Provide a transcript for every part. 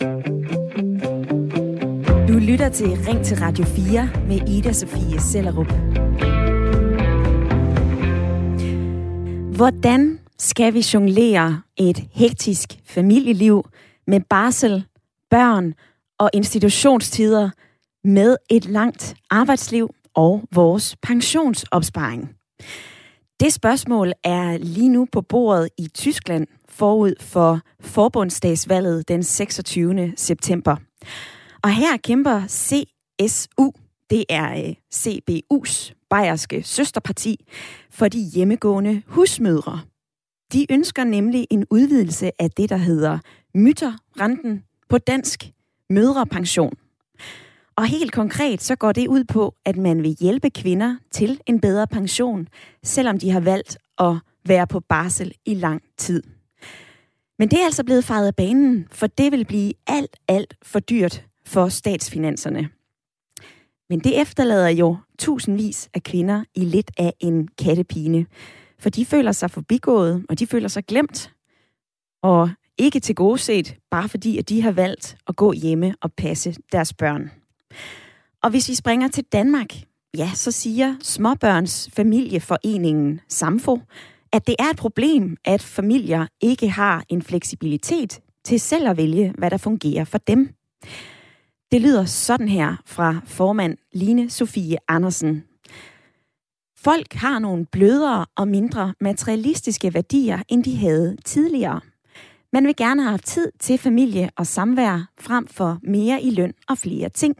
Du lytter til Ring til Radio 4 med Ida Sofie Sellerup. Hvordan skal vi jonglere et hektisk familieliv med barsel, børn og institutionstider med et langt arbejdsliv og vores pensionsopsparing? Det spørgsmål er lige nu på bordet i Tyskland forud for forbundsdagsvalget den 26. september. Og her kæmper CSU, det er øh, CBU's bayerske søsterparti, for de hjemmegående husmødre. De ønsker nemlig en udvidelse af det, der hedder mytterrenten på dansk mødrepension. Og helt konkret så går det ud på, at man vil hjælpe kvinder til en bedre pension, selvom de har valgt at være på barsel i lang tid. Men det er altså blevet fejret af banen, for det vil blive alt, alt for dyrt for statsfinanserne. Men det efterlader jo tusindvis af kvinder i lidt af en kattepine. For de føler sig forbigået, og de føler sig glemt. Og ikke til gode set, bare fordi at de har valgt at gå hjemme og passe deres børn. Og hvis vi springer til Danmark, ja, så siger Småbørns Familieforeningen Samfo, at det er et problem, at familier ikke har en fleksibilitet til selv at vælge, hvad der fungerer for dem. Det lyder sådan her fra formand Line Sofie Andersen. Folk har nogle blødere og mindre materialistiske værdier, end de havde tidligere. Man vil gerne have tid til familie og samvær frem for mere i løn og flere ting.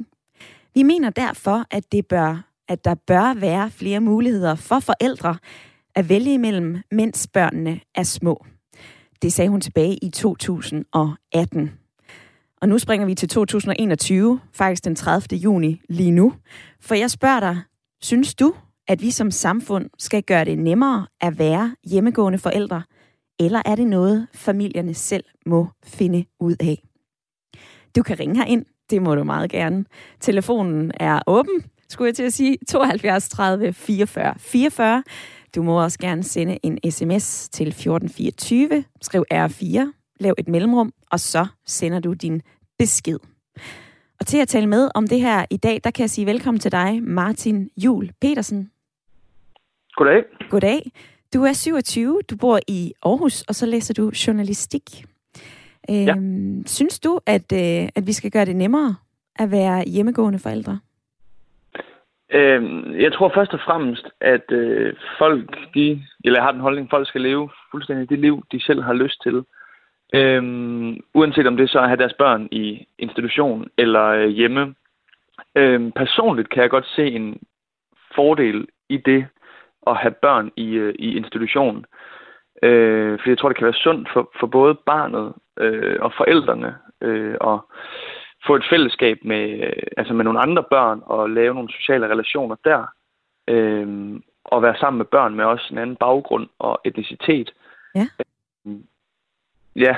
Vi mener derfor, at, det bør, at der bør være flere muligheder for forældre at vælge imellem, mens børnene er små. Det sagde hun tilbage i 2018. Og nu springer vi til 2021, faktisk den 30. juni lige nu. For jeg spørger dig, synes du, at vi som samfund skal gøre det nemmere at være hjemmegående forældre, eller er det noget, familierne selv må finde ud af? Du kan ringe ind, det må du meget gerne. Telefonen er åben, skulle jeg til at sige, 72 30 44 44. Du må også gerne sende en sms til 1424, skriv R4, lav et mellemrum, og så sender du din besked. Og til at tale med om det her i dag, der kan jeg sige velkommen til dig, Martin Jul Petersen. Goddag. Goddag. Du er 27, du bor i Aarhus, og så læser du journalistik. Ja. Øhm, synes du, at, øh, at vi skal gøre det nemmere at være hjemmegående forældre? Øh, jeg tror først og fremmest, at øh, folk, de, eller jeg har den holdning, folk skal leve fuldstændig det liv, de selv har lyst til. Øhm, uanset om det så er at have deres børn i institution eller øh, hjemme. Øhm, personligt kan jeg godt se en fordel i det at have børn i, øh, i institution. Øh, fordi jeg tror, det kan være sundt for, for både barnet øh, og forældrene øh, og få et fællesskab med, altså med nogle andre børn og lave nogle sociale relationer der. Øh, og være sammen med børn med også en anden baggrund og etnicitet. Ja. Øh, ja.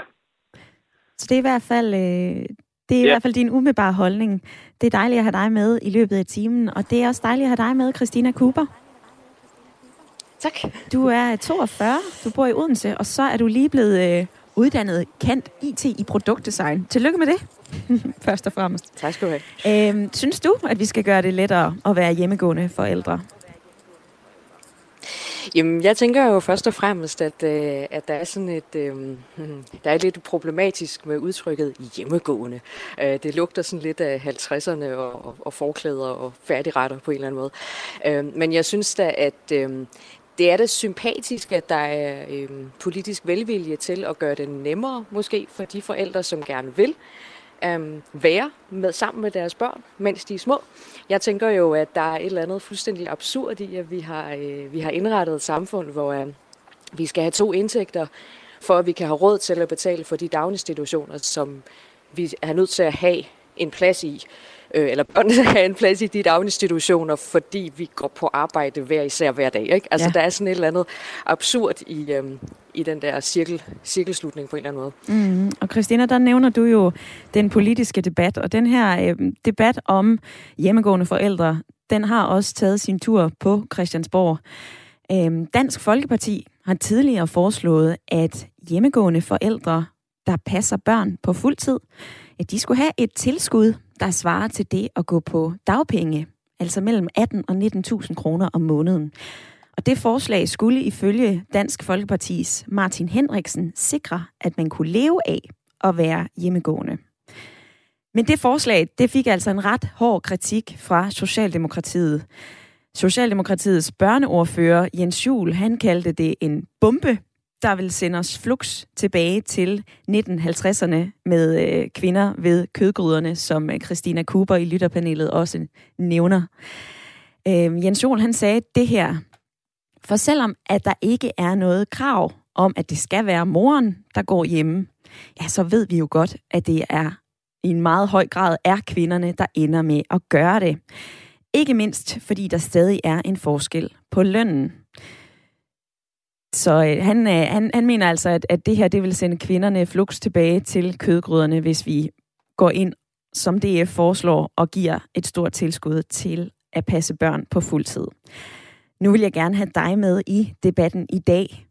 Så det er i hvert fald, øh, det er i ja. hvert fald din umiddelbare holdning. Det er dejligt at have dig med i løbet af timen, og det er også dejligt at have dig med, Christina Cooper. Tak. Du er 42, du bor i Odense, og så er du lige blevet øh, uddannet kendt IT i produktdesign. Tillykke med det, først og fremmest. Tak skal du have. Øhm, synes du, at vi skal gøre det lettere at være hjemmegående forældre? Jamen, jeg tænker jo først og fremmest, at, øh, at der er sådan et, øh, der er lidt problematisk med udtrykket hjemmegående. Øh, det lugter sådan lidt af 50'erne og, og, og forklæder og færdigretter på en eller anden måde. Øh, men jeg synes da, at øh, det er da sympatisk, at der er øh, politisk velvilje til at gøre det nemmere, måske for de forældre, som gerne vil øh, være med sammen med deres børn, mens de er små. Jeg tænker jo, at der er et eller andet fuldstændig absurd i, at vi har, øh, vi har indrettet et samfund, hvor øh, vi skal have to indtægter, for at vi kan have råd til at betale for de daginstitutioner, som vi er nødt til at have en plads i øh, eller børnene have en plads i de daginstitutioner, fordi vi går på arbejde hver især hver dag. Ikke? Altså, ja. der er sådan et eller andet absurd i, øh, i den der cirkel, cirkelslutning på en eller anden måde. Mm. Og Christina, der nævner du jo den politiske debat, og den her øh, debat om hjemmegående forældre, den har også taget sin tur på Christiansborg. Øh, Dansk Folkeparti har tidligere foreslået, at hjemmegående forældre der passer børn på fuld tid, ja, de skulle have et tilskud, der svarer til det at gå på dagpenge, altså mellem 18 og 19.000 kroner om måneden. Og det forslag skulle ifølge Dansk Folkepartis Martin Henriksen sikre, at man kunne leve af at være hjemmegående. Men det forslag, det fik altså en ret hård kritik fra Socialdemokratiet. Socialdemokratiets børneordfører Jens Juhl, han kaldte det en bombe, der vil sende os flux tilbage til 1950'erne med øh, kvinder ved kødgryderne, som øh, Christina Cooper i lytterpanelet også nævner. Øh, Jens Jol, han sagde det her. For selvom at der ikke er noget krav om, at det skal være moren, der går hjemme, ja, så ved vi jo godt, at det er i en meget høj grad er kvinderne, der ender med at gøre det. Ikke mindst, fordi der stadig er en forskel på lønnen. Så øh, han, øh, han, han mener altså, at, at det her det vil sende kvinderne flux tilbage til kødgryderne, hvis vi går ind, som DF foreslår, og giver et stort tilskud til at passe børn på fuld tid. Nu vil jeg gerne have dig med i debatten i dag.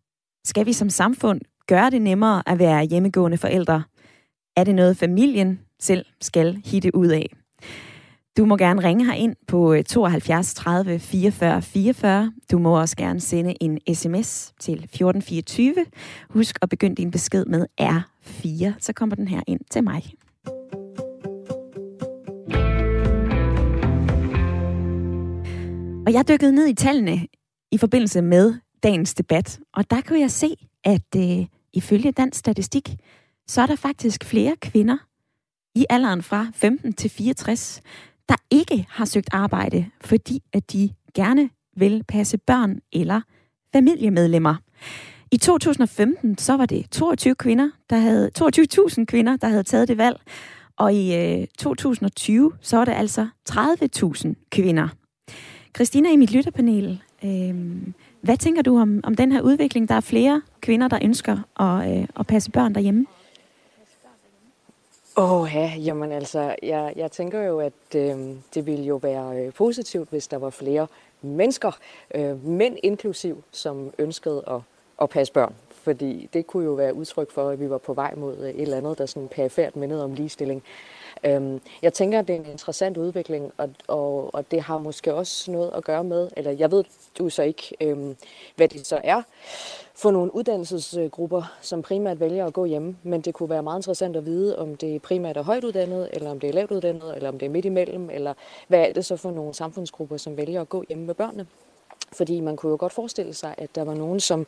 Skal vi som samfund gøre det nemmere at være hjemmegående forældre? Er det noget, familien selv skal hitte ud af? Du må gerne ringe her ind på 72 30 44 44. Du må også gerne sende en sms til 1424. Husk at begynde din besked med R4, så kommer den her ind til mig. Og jeg dykkede ned i tallene i forbindelse med dagens debat, og der kunne jeg se, at øh, ifølge Dansk Statistik, så er der faktisk flere kvinder i alderen fra 15 til 64, der ikke har søgt arbejde, fordi at de gerne vil passe børn eller familiemedlemmer. I 2015 så var det 22 kvinder, der havde 22.000 kvinder, der havde taget det valg, og i øh, 2020 så var det altså 30.000 kvinder. Christina i mit lytterpanel, øh, hvad tænker du om, om den her udvikling? Der er flere kvinder, der ønsker at, øh, at passe børn derhjemme. Åh oh, ja, jamen altså, jeg, jeg tænker jo, at øh, det ville jo være øh, positivt, hvis der var flere mennesker, øh, mænd inklusiv, som ønskede at, at passe børn. Fordi det kunne jo være udtryk for, at vi var på vej mod øh, et eller andet, der sådan perifært mindede om ligestilling. Øhm, jeg tænker, at det er en interessant udvikling, og, og, og det har måske også noget at gøre med, eller jeg ved du så ikke, øhm, hvad det så er, for nogle uddannelsesgrupper, som primært vælger at gå hjemme. Men det kunne være meget interessant at vide, om det primært er højt uddannet, eller om det er lavt uddannet, eller om det er midt imellem, eller hvad er det så for nogle samfundsgrupper, som vælger at gå hjemme med børnene. Fordi man kunne jo godt forestille sig, at der var nogen, som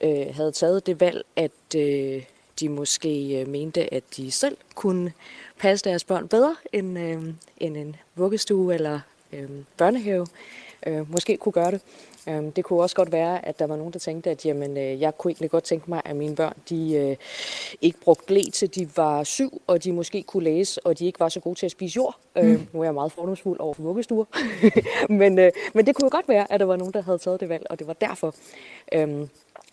øh, havde taget det valg, at øh, de måske øh, mente, at de selv kunne passe deres børn bedre end, øh, end en vuggestue eller øh, børnehave øh, måske kunne gøre det. Øh, det kunne også godt være, at der var nogen, der tænkte, at jamen, øh, jeg kunne egentlig godt tænke mig, at mine børn de, øh, ikke brugte blæ til de var syv, og de måske kunne læse, og de ikke var så gode til at spise jord. Øh, mm. Øh, nu er jeg meget fordomsfuld over for vuggestuer. men, øh, men det kunne jo godt være, at der var nogen, der havde taget det valg, og det var derfor. Øh,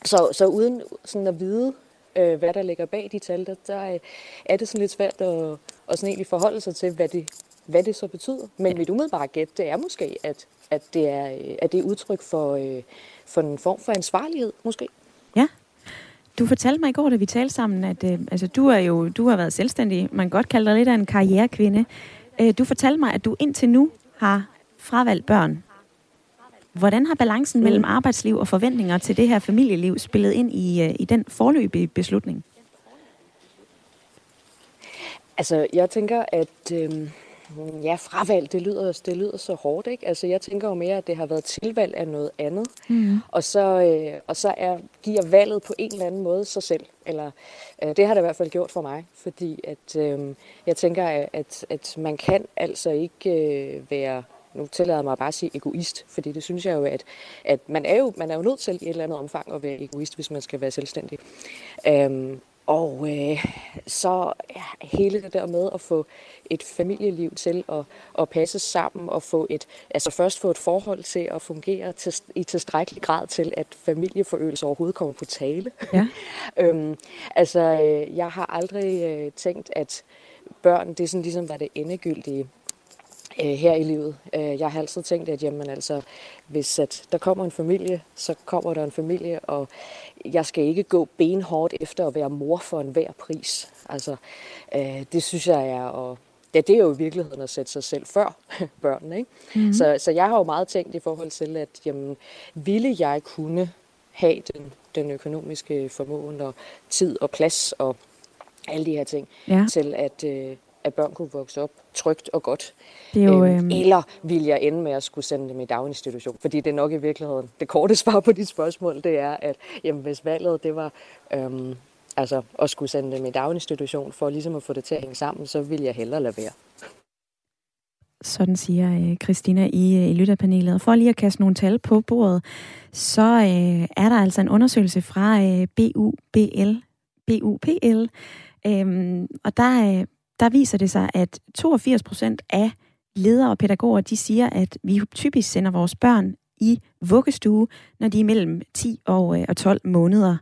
så, så uden sådan at vide, øh, hvad der ligger bag de tal, der, der øh, er det sådan lidt svært at, at sådan egentlig forholde sig til, hvad det, hvad det så betyder. Men mit umiddelbare gæt, det er måske, at, at, det, er, øh, at det er udtryk for, øh, for en form for ansvarlighed, måske. Ja. Du fortalte mig i går, da vi talte sammen, at øh, altså, du, er jo, du har været selvstændig. Man kan godt kalde dig lidt af en karrierekvinde. Øh, du fortalte mig, at du indtil nu har fravalgt børn. Hvordan har balancen mellem arbejdsliv og forventninger til det her familieliv spillet ind i, øh, i den forløbige beslutning? Altså, jeg tænker, at øh, ja, fravalg, det lyder, det lyder så hårdt, ikke? Altså, jeg tænker jo mere, at det har været tilvalg af noget andet. Mm. Og så, øh, og så er, giver valget på en eller anden måde sig selv. Eller, øh, det har det i hvert fald gjort for mig, fordi at, øh, jeg tænker, at, at man kan altså ikke øh, være nu tillader jeg mig bare at sige egoist, fordi det synes jeg jo, at, at man, er jo, man er jo nødt til i et eller andet omfang at være egoist, hvis man skal være selvstændig. Øhm, og øh, så ja, hele det der med at få et familieliv til at, at passe sammen og få et, altså først få et forhold til at fungere til, i tilstrækkelig grad til, at familieforøgelse overhovedet kommer på tale. Ja. øhm, altså, øh, jeg har aldrig øh, tænkt, at børn, det er sådan ligesom var det endegyldige. Øh, her i livet. Øh, jeg har altid tænkt, at jamen, altså, hvis at der kommer en familie, så kommer der en familie, og jeg skal ikke gå benhårdt efter at være mor for enhver pris. Altså, øh, det synes jeg er og Ja, det er jo i virkeligheden at sætte sig selv før børnene. Ikke? Mm-hmm. Så, så jeg har jo meget tænkt i forhold til, at jamen, ville jeg kunne have den, den økonomiske formåen og tid og plads og alle de her ting, ja. til at, øh, at børn kunne vokse op trygt og godt. Det er jo, øhm, øhm... Eller vil jeg ende med at skulle sende dem i daginstitution? Fordi det er nok i virkeligheden, det korte svar på de spørgsmål, det er, at jamen, hvis valget det var øhm, altså, at skulle sende dem i daginstitution for ligesom at få det til at hænge sammen, så vil jeg hellere lade være. Sådan siger øh, Christina i, øh, i lytterpanelet. Og for lige at kaste nogle tal på bordet, så øh, er der altså en undersøgelse fra øh, BUBL, BUPL, øhm, og der, øh, der viser det sig, at 82 procent af ledere og pædagoger, de siger, at vi typisk sender vores børn i vuggestue, når de er mellem 10 og, øh, og 12 måneder.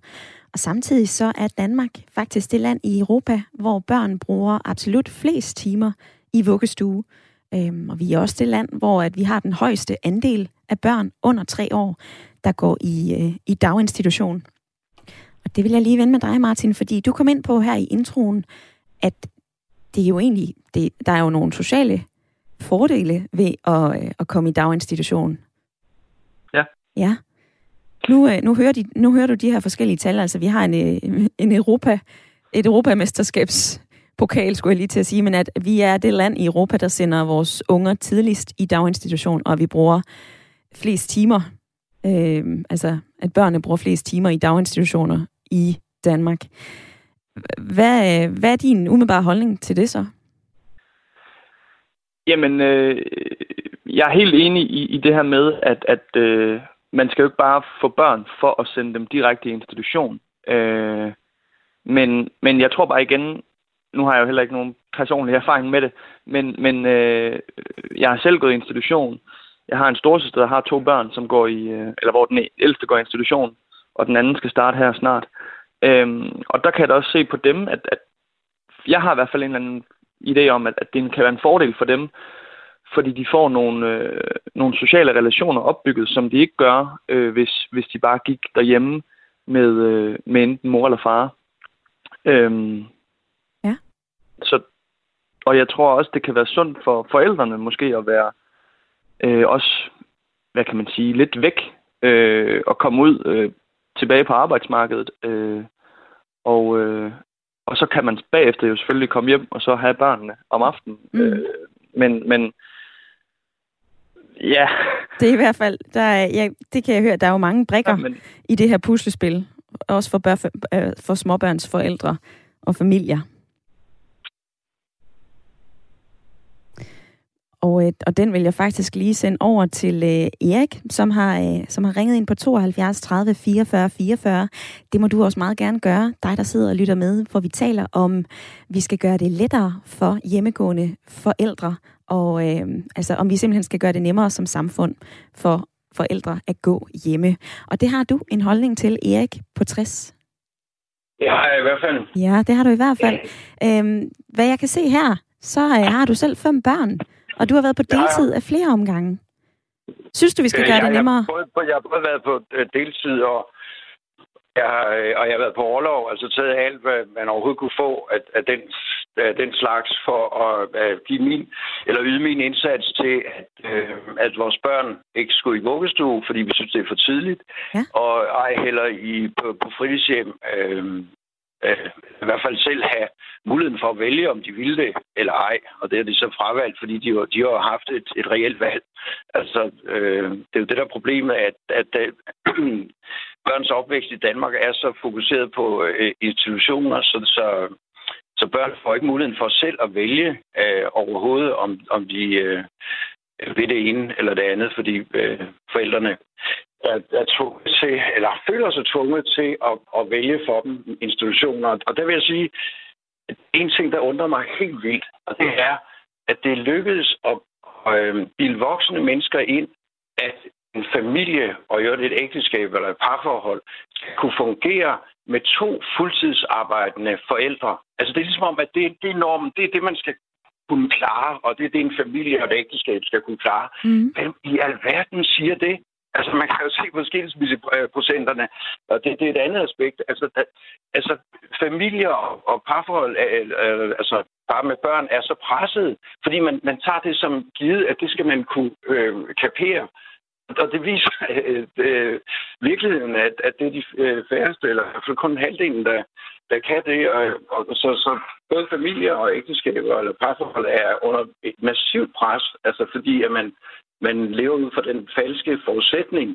Og samtidig så er Danmark faktisk det land i Europa, hvor børn bruger absolut flest timer i vuggestue. Øhm, og vi er også det land, hvor at vi har den højeste andel af børn under tre år, der går i, øh, i daginstitution. Og det vil jeg lige vende med dig, Martin, fordi du kom ind på her i introen, at det er jo egentlig, det, der er jo nogle sociale fordele ved at, øh, at komme i daginstitution. Ja. Ja. Nu, øh, nu, hører de, nu hører du de her forskellige tal. Altså, vi har en, øh, en Europa, et europamesterskabs pokal, skulle jeg lige til at sige, men at vi er det land i Europa, der sender vores unger tidligst i daginstitution, og vi bruger flest timer, øh, altså at børnene bruger flest timer i daginstitutioner i Danmark. Hvad, hvad er din umiddelbare holdning til det så? Jamen, øh, jeg er helt enig i, i det her med, at, at øh, man skal jo ikke bare få børn for at sende dem direkte i institution. Øh, men, men jeg tror bare igen, nu har jeg jo heller ikke nogen personlig erfaring med det, men, men øh, jeg har selv gået i institution. Jeg har en storsøster, der har to børn, som går i, øh, eller hvor den e- ældste går i institution, og den anden skal starte her snart. Øhm, og der kan jeg da også se på dem, at, at jeg har i hvert fald en eller anden idé om, at, at det kan være en fordel for dem, fordi de får nogle, øh, nogle sociale relationer opbygget, som de ikke gør, øh, hvis, hvis de bare gik derhjemme med, øh, med enten mor eller far. Øhm, ja. Så, og jeg tror også, det kan være sundt for forældrene måske at være øh, også, hvad kan man sige, lidt væk øh, og komme ud øh, tilbage på arbejdsmarkedet. Øh, og, øh, og så kan man bagefter jo selvfølgelig komme hjem og så have børnene om aftenen. Mm. Øh, men, men ja. Det er i hvert fald, der er, ja, det kan jeg høre, der er jo mange brikker ja, men... i det her puslespil. Også for, bør, for, øh, for småbørns forældre og familier. Og, øh, og den vil jeg faktisk lige sende over til øh, Erik, som har, øh, som har ringet ind på 72 30 44 44. Det må du også meget gerne gøre, dig der sidder og lytter med, for vi taler om, vi skal gøre det lettere for hjemmegående forældre, og øh, altså om vi simpelthen skal gøre det nemmere som samfund for forældre at gå hjemme. Og det har du en holdning til, Erik, på 60. Det har jeg i hvert fald. Ja, det har du i hvert fald. Ja. Øhm, hvad jeg kan se her, så øh, har du selv fem børn. Og du har været på deltid ja, ja. af flere omgange. Synes du, vi skal øh, gøre det nemmere? Jeg har, både, jeg har både været på øh, deltid, og jeg, har, øh, og jeg har været på overlov, altså taget alt, hvad man overhovedet kunne få af, af, den, af den slags for at, at give min, eller yde min indsats til, at, øh, at vores børn ikke skulle i vuggestue, fordi vi synes, det er for tidligt, ja. og ej heller i, på, på fritidshjem. Øh, øh, i hvert fald selv have muligheden for at vælge, om de ville det eller ej. Og det har de så fravalgt, fordi de, de har haft et, et reelt valg. Altså, øh, det er jo det, der problem, at, at, øh, at børns opvækst i Danmark er så fokuseret på øh, institutioner, så, så, så børn får ikke muligheden for selv at vælge øh, overhovedet, om, om de øh, ved det ene eller det andet, fordi øh, forældrene er, er tvunget til, eller føler sig tvunget til at, at vælge for dem institutioner. Og der vil jeg sige, at en ting, der undrer mig helt vildt, og det er, at det lykkedes at øh, bilde voksne mennesker ind, at en familie og jo et ægteskab eller et parforhold kunne fungere med to fuldtidsarbejdende forældre. Altså det er ligesom om, at det, det er normen, det er det, man skal kunne klare, og det er det, en familie og et ægteskab skal kunne klare. Mm. Hvem i alverden siger det? Altså, man kan jo se på skilsmisseprocenterne, og det, det er et andet aspekt. Altså, da, altså familier og, parforhold, øh, altså par med børn, er så presset, fordi man, man tager det som givet, at det skal man kunne øh, kapere. Og det viser øh, øh, virkeligheden, at, at det er de øh, færreste, eller i hvert fald kun halvdelen, der, der kan det. Og, og så, så både familier og ægteskaber eller parforhold er under et massivt pres, altså fordi at man, man lever ud fra den falske forudsætning,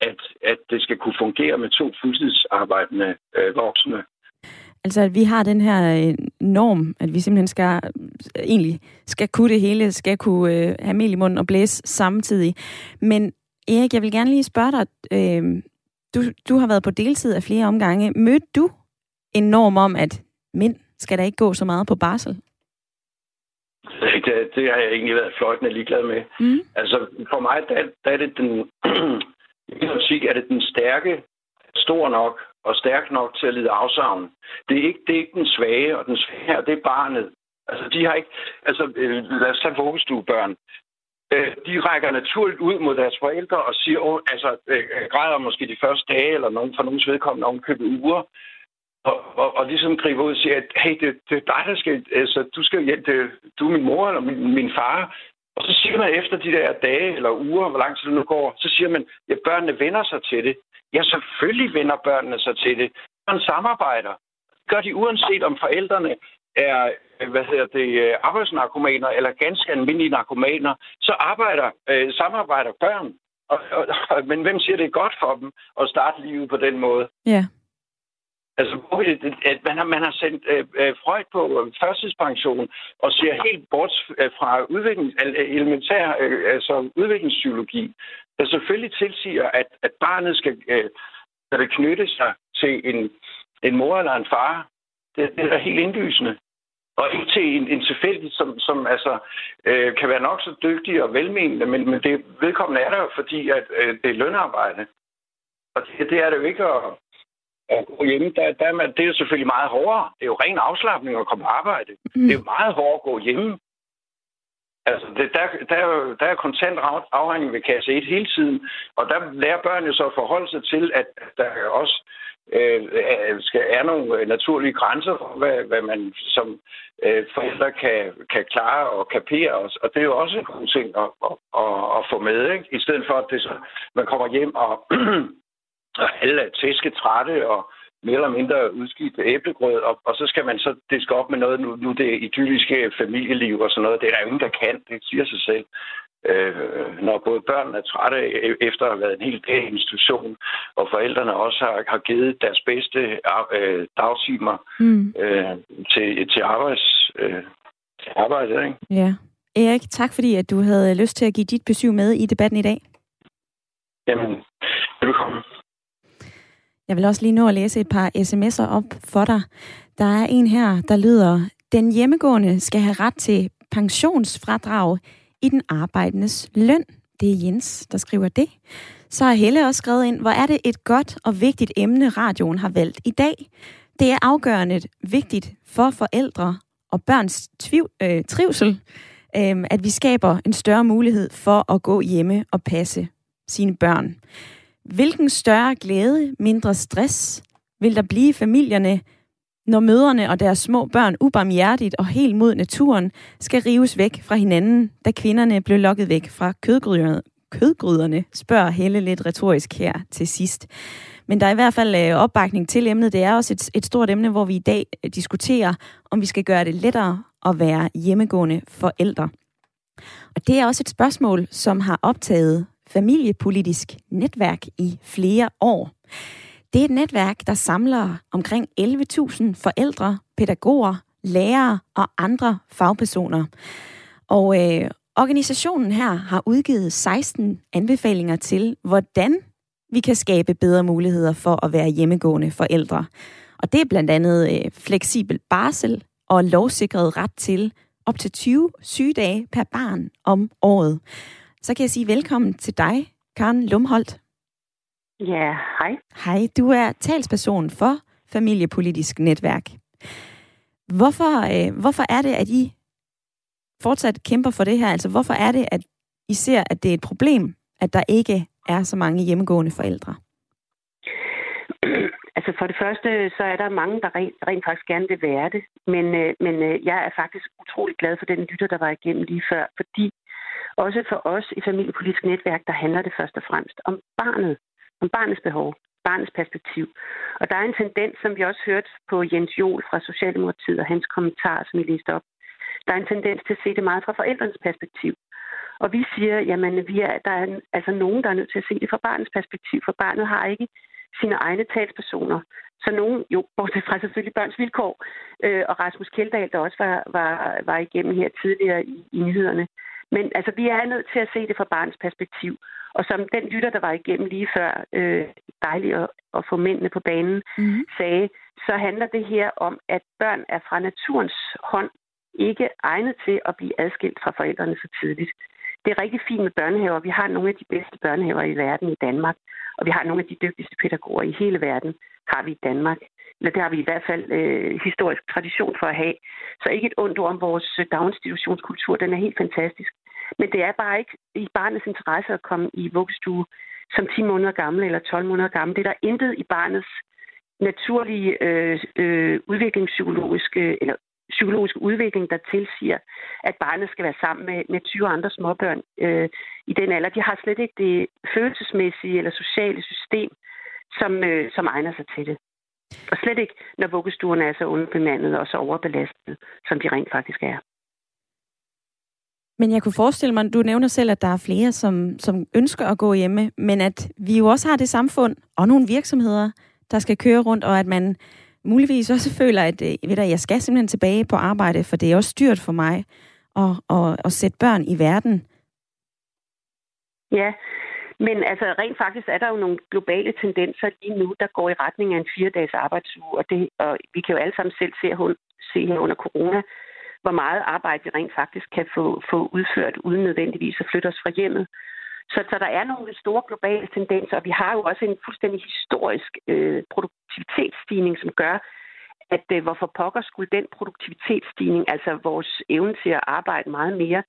at, at det skal kunne fungere med to fuldtidsarbejdende øh, voksne. Altså, at vi har den her øh, norm, at vi simpelthen skal, øh, egentlig skal kunne det hele, skal kunne øh, have mel i munden og blæse samtidig. Men Erik, jeg vil gerne lige spørge dig, øh, du, du har været på deltid af flere omgange. Mødte du en norm om, at mænd skal der ikke gå så meget på barsel? Det, det har jeg egentlig været fløjtende ligeglad med. Mm. Altså, for mig, der, der er det den... I min musik er det den stærke, stor nok og stærk nok til at lide afsavn. Det er ikke, det er ikke den svage, og den svage det er barnet. Altså, de har ikke... Altså, øh, lad os tage vuggestuebørn. Øh, de rækker naturligt ud mod deres forældre og siger, oh, altså, øh, græder måske de første dage, eller nogen, for nogens vedkommende ovenkøbet uger, og, og, og ligesom griber ud og siger, at hey, det, det er dig, der skal, altså, du skal hjælpe, du er min mor eller min, min far. Og så siger man efter de der dage eller uger, hvor lang tid det nu går, så siger man, at ja, børnene vender sig til det. Ja, selvfølgelig vender børnene sig til det. Man samarbejder. Gør de uanset om forældrene er hvad hedder det, øh, arbejdsnarkomaner eller ganske almindelige narkomaner, så arbejder, øh, samarbejder børn. Og, og, og, men hvem siger, det er godt for dem at starte livet på den måde? Ja. Altså, at man har, man har sendt øh, øh Freud på øh, førstidspension og ser helt bort øh, fra udvikling, øh, elementær øh, altså udviklingspsykologi, der selvfølgelig tilsiger, at, at barnet skal øh, knytte sig til en, en mor eller en far. Det, det er helt indlysende. Og ikke til en, en tilfældig, som, som altså, øh, kan være nok så dygtig og velmenende, men, men det vedkommende er der jo, fordi at, øh, det er lønarbejde. Og det, det er det jo ikke at, at gå hjemme. Der, der er man, det er selvfølgelig meget hårdere. Det er jo ren afslappning at komme på arbejde. Mm. Det er jo meget hårdere at gå hjemme. Altså, det, der, der, er, der er kontant afhængig ved kasse 1 hele tiden, og der lærer børn jo så at forholde sig til, at der også øh, skal, er nogle naturlige grænser for, hvad, hvad man som øh, forældre kan, kan klare og kapere. Og, og det er jo også en god ting at, at, at, at få med, ikke? i stedet for, at det så, man kommer hjem og, og alle er tæsketrætte og mere eller mindre udskidt æblegrød, og, og så skal man så diske op med noget, nu, nu det idylliske familieliv og sådan noget. Det er der ingen, der kan. Det siger sig selv øh, når både børnene er trætte efter at have været en hel dag i institution, og forældrene også har, har givet deres bedste øh, dagtimer mm. øh, til, til, arbejds, øh, til arbejde. Ikke? Ja. Erik, tak fordi at du havde lyst til at give dit besøg med i debatten i dag. Jamen, velkommen. Jeg vil også lige nå at læse et par sms'er op for dig. Der er en her, der lyder, den hjemmegående skal have ret til pensionsfradrag i den arbejdendes løn. Det er Jens, der skriver det. Så har Helle også skrevet ind, hvor er det et godt og vigtigt emne, radioen har valgt i dag. Det er afgørende vigtigt for forældre og børns tviv, øh, trivsel, øh, at vi skaber en større mulighed for at gå hjemme og passe sine børn. Hvilken større glæde, mindre stress vil der blive i familierne, når mødrene og deres små børn ubarmhjertigt og helt mod naturen skal rives væk fra hinanden, da kvinderne blev lokket væk fra kødgryderne, kødgryderne, spørger Helle lidt retorisk her til sidst. Men der er i hvert fald øh, opbakning til emnet. Det er også et, et stort emne, hvor vi i dag øh, diskuterer, om vi skal gøre det lettere at være hjemmegående forældre. Og det er også et spørgsmål, som har optaget familiepolitisk netværk i flere år. Det er et netværk, der samler omkring 11.000 forældre, pædagoger, lærere og andre fagpersoner. Og øh, organisationen her har udgivet 16 anbefalinger til, hvordan vi kan skabe bedre muligheder for at være hjemmegående forældre. Og det er blandt andet øh, fleksibel barsel og lovsikret ret til op til 20 sygedage per barn om året. Så kan jeg sige velkommen til dig, Karen Lumholdt. Ja, hej. Hej, du er talsperson for Familiepolitisk Netværk. Hvorfor, øh, hvorfor er det, at I fortsat kæmper for det her? Altså, hvorfor er det, at I ser, at det er et problem, at der ikke er så mange hjemmegående forældre? Altså for det første, så er der mange, der rent, rent faktisk gerne vil være det. Men, øh, men øh, jeg er faktisk utrolig glad for den lytter, der var igennem lige før. Fordi også for os i familiepolitisk netværk, der handler det først og fremmest om barnet. Om barnets behov, barnets perspektiv. Og der er en tendens, som vi også hørte på Jens Jol fra Socialdemokratiet og hans kommentar, som I læste op. Der er en tendens til at se det meget fra forældrenes perspektiv. Og vi siger, jamen, vi er, der er altså nogen, der er nødt til at se det fra barnets perspektiv, for barnet har ikke sine egne talspersoner. Så nogen, jo, bortset fra selvfølgelig børns vilkår, øh, og Rasmus Kjeldahl, der også var, var, var igennem her tidligere i, i nyhederne. Men altså, vi er nødt til at se det fra barnets perspektiv. Og som den lytter, der var igennem lige før, øh, dejligt at, at få mændene på banen, mm. sagde, så handler det her om, at børn er fra naturens hånd ikke egnet til at blive adskilt fra forældrene så tidligt. Det er rigtig fint med børnehaver. Vi har nogle af de bedste børnehaver i verden i Danmark, og vi har nogle af de dygtigste pædagoger i hele verden, har vi i Danmark. Eller det har vi i hvert fald øh, historisk tradition for at have. Så ikke et ondt ord om vores daginstitutionskultur. Den er helt fantastisk. Men det er bare ikke i barnets interesse at komme i vuggestue som 10 måneder gammel eller 12 måneder gammel. Det er der intet i barnets naturlige øh, øh, udviklingspsykologiske eller psykologiske udvikling, der tilsiger, at barnet skal være sammen med, med 20 andre småbørn øh, i den alder. De har slet ikke det følelsesmæssige eller sociale system, som, øh, som egner sig til det. Og slet ikke, når vuggestuerne er så underbemandet og så overbelastet, som de rent faktisk er. Men jeg kunne forestille mig, du nævner selv, at der er flere, som, som ønsker at gå hjemme, men at vi jo også har det samfund og nogle virksomheder, der skal køre rundt, og at man muligvis også føler, at øh, ved du, jeg skal simpelthen tilbage på arbejde, for det er også dyrt for mig at, at, at sætte børn i verden. Ja, men altså rent faktisk er der jo nogle globale tendenser lige nu, der går i retning af en fire-dages arbejdsuge, og, det, og vi kan jo alle sammen selv se, se her under corona, hvor meget arbejde vi rent faktisk kan få, få udført, uden nødvendigvis at flytte os fra hjemmet. Så, så der er nogle store globale tendenser, og vi har jo også en fuldstændig historisk øh, produktivitetsstigning, som gør, at øh, hvorfor pokker skulle den produktivitetsstigning, altså vores evne til at arbejde meget mere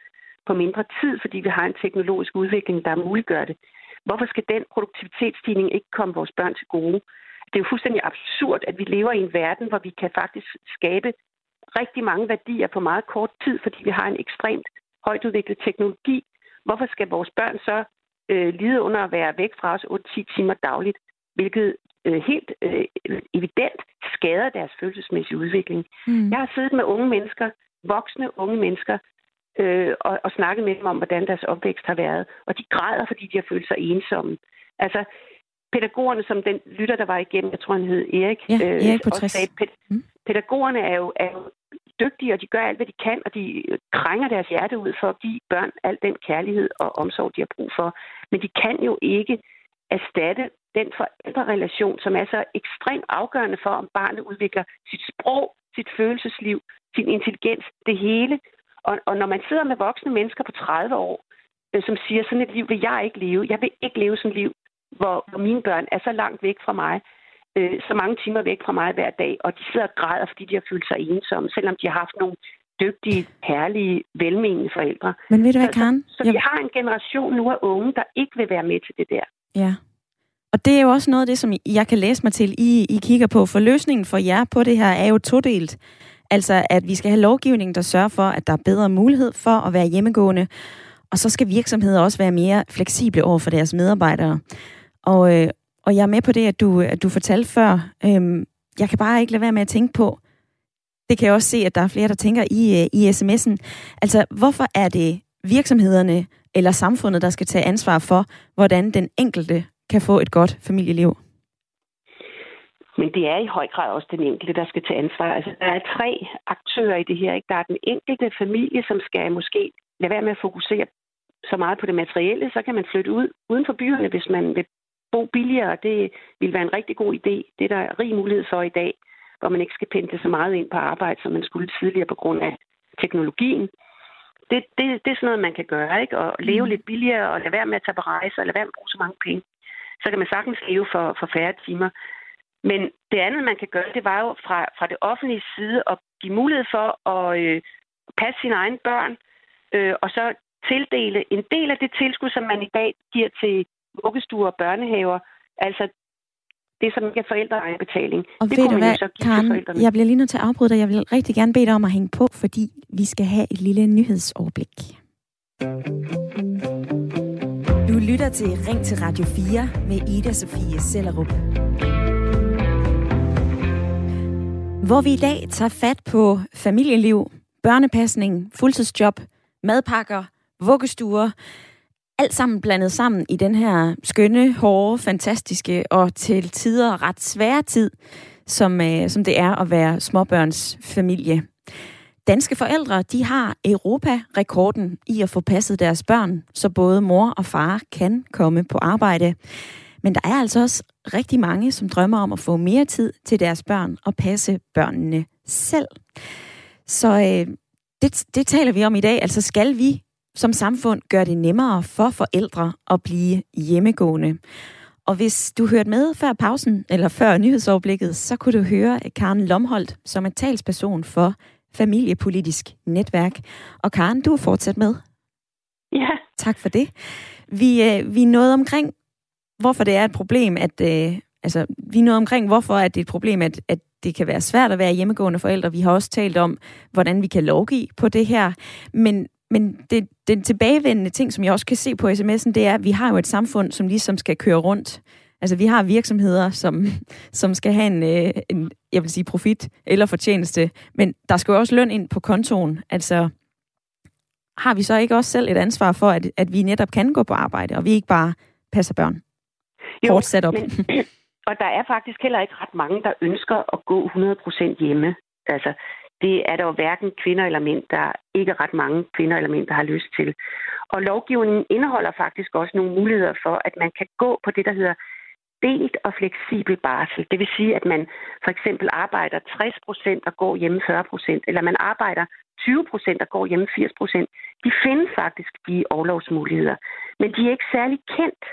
på mindre tid, fordi vi har en teknologisk udvikling, der muliggør det. Hvorfor skal den produktivitetsstigning ikke komme vores børn til gode? Det er jo fuldstændig absurd, at vi lever i en verden, hvor vi kan faktisk skabe rigtig mange værdier på meget kort tid, fordi vi har en ekstremt højt udviklet teknologi. Hvorfor skal vores børn så øh, lide under at være væk fra os 8-10 timer dagligt, hvilket øh, helt øh, evident skader deres følelsesmæssige udvikling. Mm. Jeg har siddet med unge mennesker, voksne unge mennesker, øh, og, og snakket med dem om, hvordan deres opvækst har været. Og de græder, fordi de har følt sig ensomme. Altså, pædagogerne, som den lytter, der var igennem, jeg tror, han hed Erik, ja, Erik på øh, sagde, pæd- mm pædagogerne er jo, er jo dygtige, og de gør alt, hvad de kan, og de krænger deres hjerte ud for at give børn al den kærlighed og omsorg, de har brug for. Men de kan jo ikke erstatte den forældrerelation, som er så ekstremt afgørende for, om barnet udvikler sit sprog, sit følelsesliv, sin intelligens, det hele. Og, og når man sidder med voksne mennesker på 30 år, øh, som siger, sådan et liv vil jeg ikke leve. Jeg vil ikke leve sådan et liv, hvor, hvor mine børn er så langt væk fra mig øh, så mange timer væk fra mig hver dag, og de sidder og græder, fordi de har følt sig ensomme, selvom de har haft nogle dygtige, herlige, velmenende forældre. Men ved du hvad, Karen? Så, så, så vi har en generation nu af unge, der ikke vil være med til det der. Ja. Og det er jo også noget af det, som jeg kan læse mig til, I, I kigger på. For løsningen for jer på det her er jo todelt. Altså, at vi skal have lovgivning, der sørger for, at der er bedre mulighed for at være hjemmegående. Og så skal virksomheder også være mere fleksible over for deres medarbejdere. Og, øh, og jeg er med på det, at du, at du fortalte før. Øhm, jeg kan bare ikke lade være med at tænke på, det kan jeg også se, at der er flere, der tænker i, øh, i sms'en. Altså, hvorfor er det virksomhederne eller samfundet, der skal tage ansvar for, hvordan den enkelte kan få et godt familieliv? Men det er i høj grad også den enkelte, der skal tage ansvar. Altså, der er tre aktører i det her. Ikke? Der er den enkelte familie, som skal måske lade være med at fokusere så meget på det materielle. Så kan man flytte ud uden for byerne, hvis man vil bo billigere, det vil være en rigtig god idé. Det er der rig mulighed for i dag, hvor man ikke skal pendle så meget ind på arbejde, som man skulle tidligere på grund af teknologien. Det, det, det er sådan noget, man kan gøre, ikke? Og leve mm. lidt billigere, og lade være med at tage på rejse, og lade være med at bruge så mange penge. Så kan man sagtens leve for, for færre timer. Men det andet, man kan gøre, det var jo fra, fra det offentlige side at give mulighed for at øh, passe sine egne børn, øh, og så tildele en del af det tilskud, som man i dag giver til vuggestuer og børnehaver, altså det, som ikke er forældreegenbetaling. Og det ved kunne du man hvad, jo så give Karen, jeg bliver lige nødt til at afbryde dig. Jeg vil rigtig gerne bede dig om at hænge på, fordi vi skal have et lille nyhedsoverblik. Du lytter til Ring til Radio 4 med Ida Sofie Sellerup. Hvor vi i dag tager fat på familieliv, børnepasning, fuldtidsjob, madpakker, vuggestuer, alt sammen blandet sammen i den her skønne, hårde, fantastiske og til tider ret svære tid, som, øh, som det er at være småbørns familie. Danske forældre, de har Europa-rekorden i at få passet deres børn, så både mor og far kan komme på arbejde. Men der er altså også rigtig mange, som drømmer om at få mere tid til deres børn og passe børnene selv. Så øh, det, det taler vi om i dag. Altså skal vi som samfund gøre det nemmere for forældre at blive hjemmegående? Og hvis du hørte med før pausen, eller før nyhedsoverblikket, så kunne du høre Karen Lomholdt, som er talsperson for familiepolitisk netværk. Og Karen, du er fortsat med. Ja. Tak for det. Vi, øh, vi er nået omkring, hvorfor det er et problem, at... Øh, altså, vi er nået omkring, hvorfor at det er et problem, at, at det kan være svært at være hjemmegående forældre. Vi har også talt om, hvordan vi kan lovgive på det her. Men, men det, den tilbagevendende ting, som jeg også kan se på sms'en, det er, at vi har jo et samfund, som ligesom skal køre rundt. Altså, vi har virksomheder, som, som skal have en, øh, en, jeg vil sige, profit eller fortjeneste, men der skal jo også løn ind på kontoen. Altså, har vi så ikke også selv et ansvar for, at, at vi netop kan gå på arbejde, og vi ikke bare passer børn? Jo, sat op. Men, og der er faktisk heller ikke ret mange, der ønsker at gå 100% hjemme. Altså, det er der jo hverken kvinder eller mænd, der ikke ret mange kvinder eller mænd, der har lyst til. Og lovgivningen indeholder faktisk også nogle muligheder for, at man kan gå på det, der hedder delt og fleksibel barsel. Det vil sige, at man for eksempel arbejder 60 procent og går hjemme 40 procent, eller man arbejder 20 procent og går hjemme 80 procent. De findes faktisk, de overlovsmuligheder. Men de er ikke særlig kendt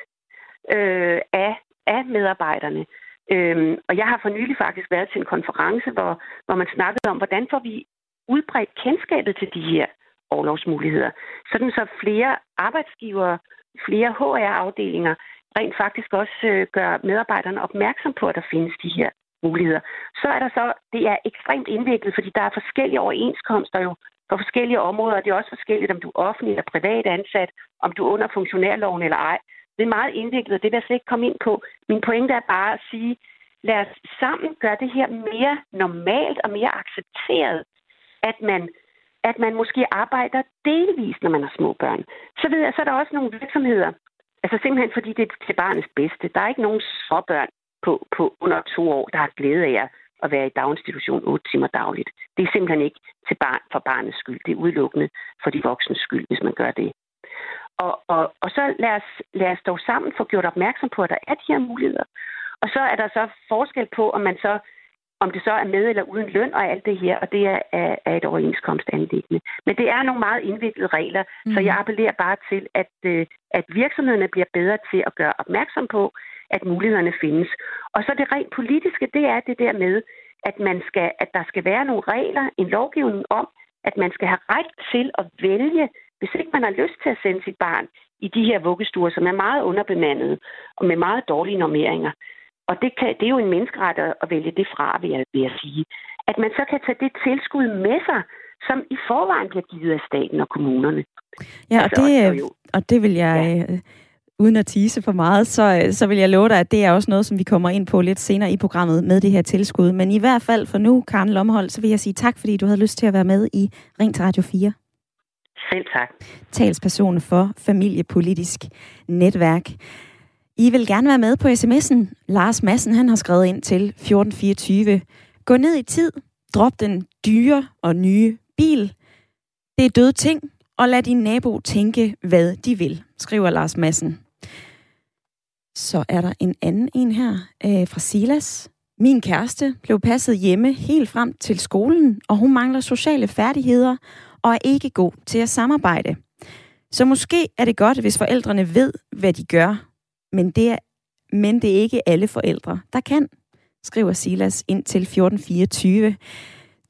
øh, af, af medarbejderne. Øhm, og jeg har for nylig faktisk været til en konference, hvor, hvor man snakkede om, hvordan får vi udbredt kendskabet til de her overlovsmuligheder. Sådan så flere arbejdsgivere, flere HR-afdelinger rent faktisk også øh, gør medarbejderne opmærksom på, at der findes de her muligheder. Så er der så, det er ekstremt indviklet, fordi der er forskellige overenskomster jo på forskellige områder. Det er også forskelligt, om du er offentlig eller privat ansat, om du er under funktionærloven eller ej. Det er meget indviklet, og det vil jeg slet ikke komme ind på. Min pointe er bare at sige, lad os sammen gøre det her mere normalt og mere accepteret, at man, at man måske arbejder delvis, når man har små børn. Så ved jeg, så er der også nogle virksomheder, altså simpelthen fordi det er til barnets bedste. Der er ikke nogen småbørn på, på under to år, der har glæde af at være i daginstitution 8 timer dagligt. Det er simpelthen ikke til barn, for barnets skyld. Det er udelukkende for de voksnes skyld, hvis man gør det. Og, og, og så lad os, lad os dog sammen få gjort opmærksom på, at der er de her muligheder. Og så er der så forskel på, om man så om det så er med eller uden løn og alt det her, og det er, er, er et overenskomstanlæggende. Men det er nogle meget indviklede regler, mm. så jeg appellerer bare til, at, øh, at virksomhederne bliver bedre til at gøre opmærksom på, at mulighederne findes. Og så det rent politiske, det er det der med, at, man skal, at der skal være nogle regler, en lovgivning om, at man skal have ret til at vælge, hvis ikke man har lyst til at sende sit barn i de her vuggestuer, som er meget underbemandede og med meget dårlige normeringer. Og det, kan, det er jo en menneskeret at vælge det fra, vil jeg, vil jeg sige. At man så kan tage det tilskud med sig, som i forvejen bliver givet af staten og kommunerne. Ja, og, altså, det, og, og det vil jeg, ja. uden at tease for meget, så, så vil jeg love dig, at det er også noget, som vi kommer ind på lidt senere i programmet med det her tilskud. Men i hvert fald for nu, Karen Lomhold, så vil jeg sige tak, fordi du havde lyst til at være med i Ring til Radio 4. Selv tak. Talsperson for familiepolitisk netværk. I vil gerne være med på sms'en. Lars Madsen han har skrevet ind til 1424. Gå ned i tid. Drop den dyre og nye bil. Det er døde ting, og lad din nabo tænke, hvad de vil, skriver Lars Madsen. Så er der en anden en her øh, fra Silas. Min kæreste blev passet hjemme helt frem til skolen, og hun mangler sociale færdigheder og er ikke god til at samarbejde. Så måske er det godt, hvis forældrene ved, hvad de gør, men det er, men det er ikke alle forældre, der kan, skriver Silas ind til 1424.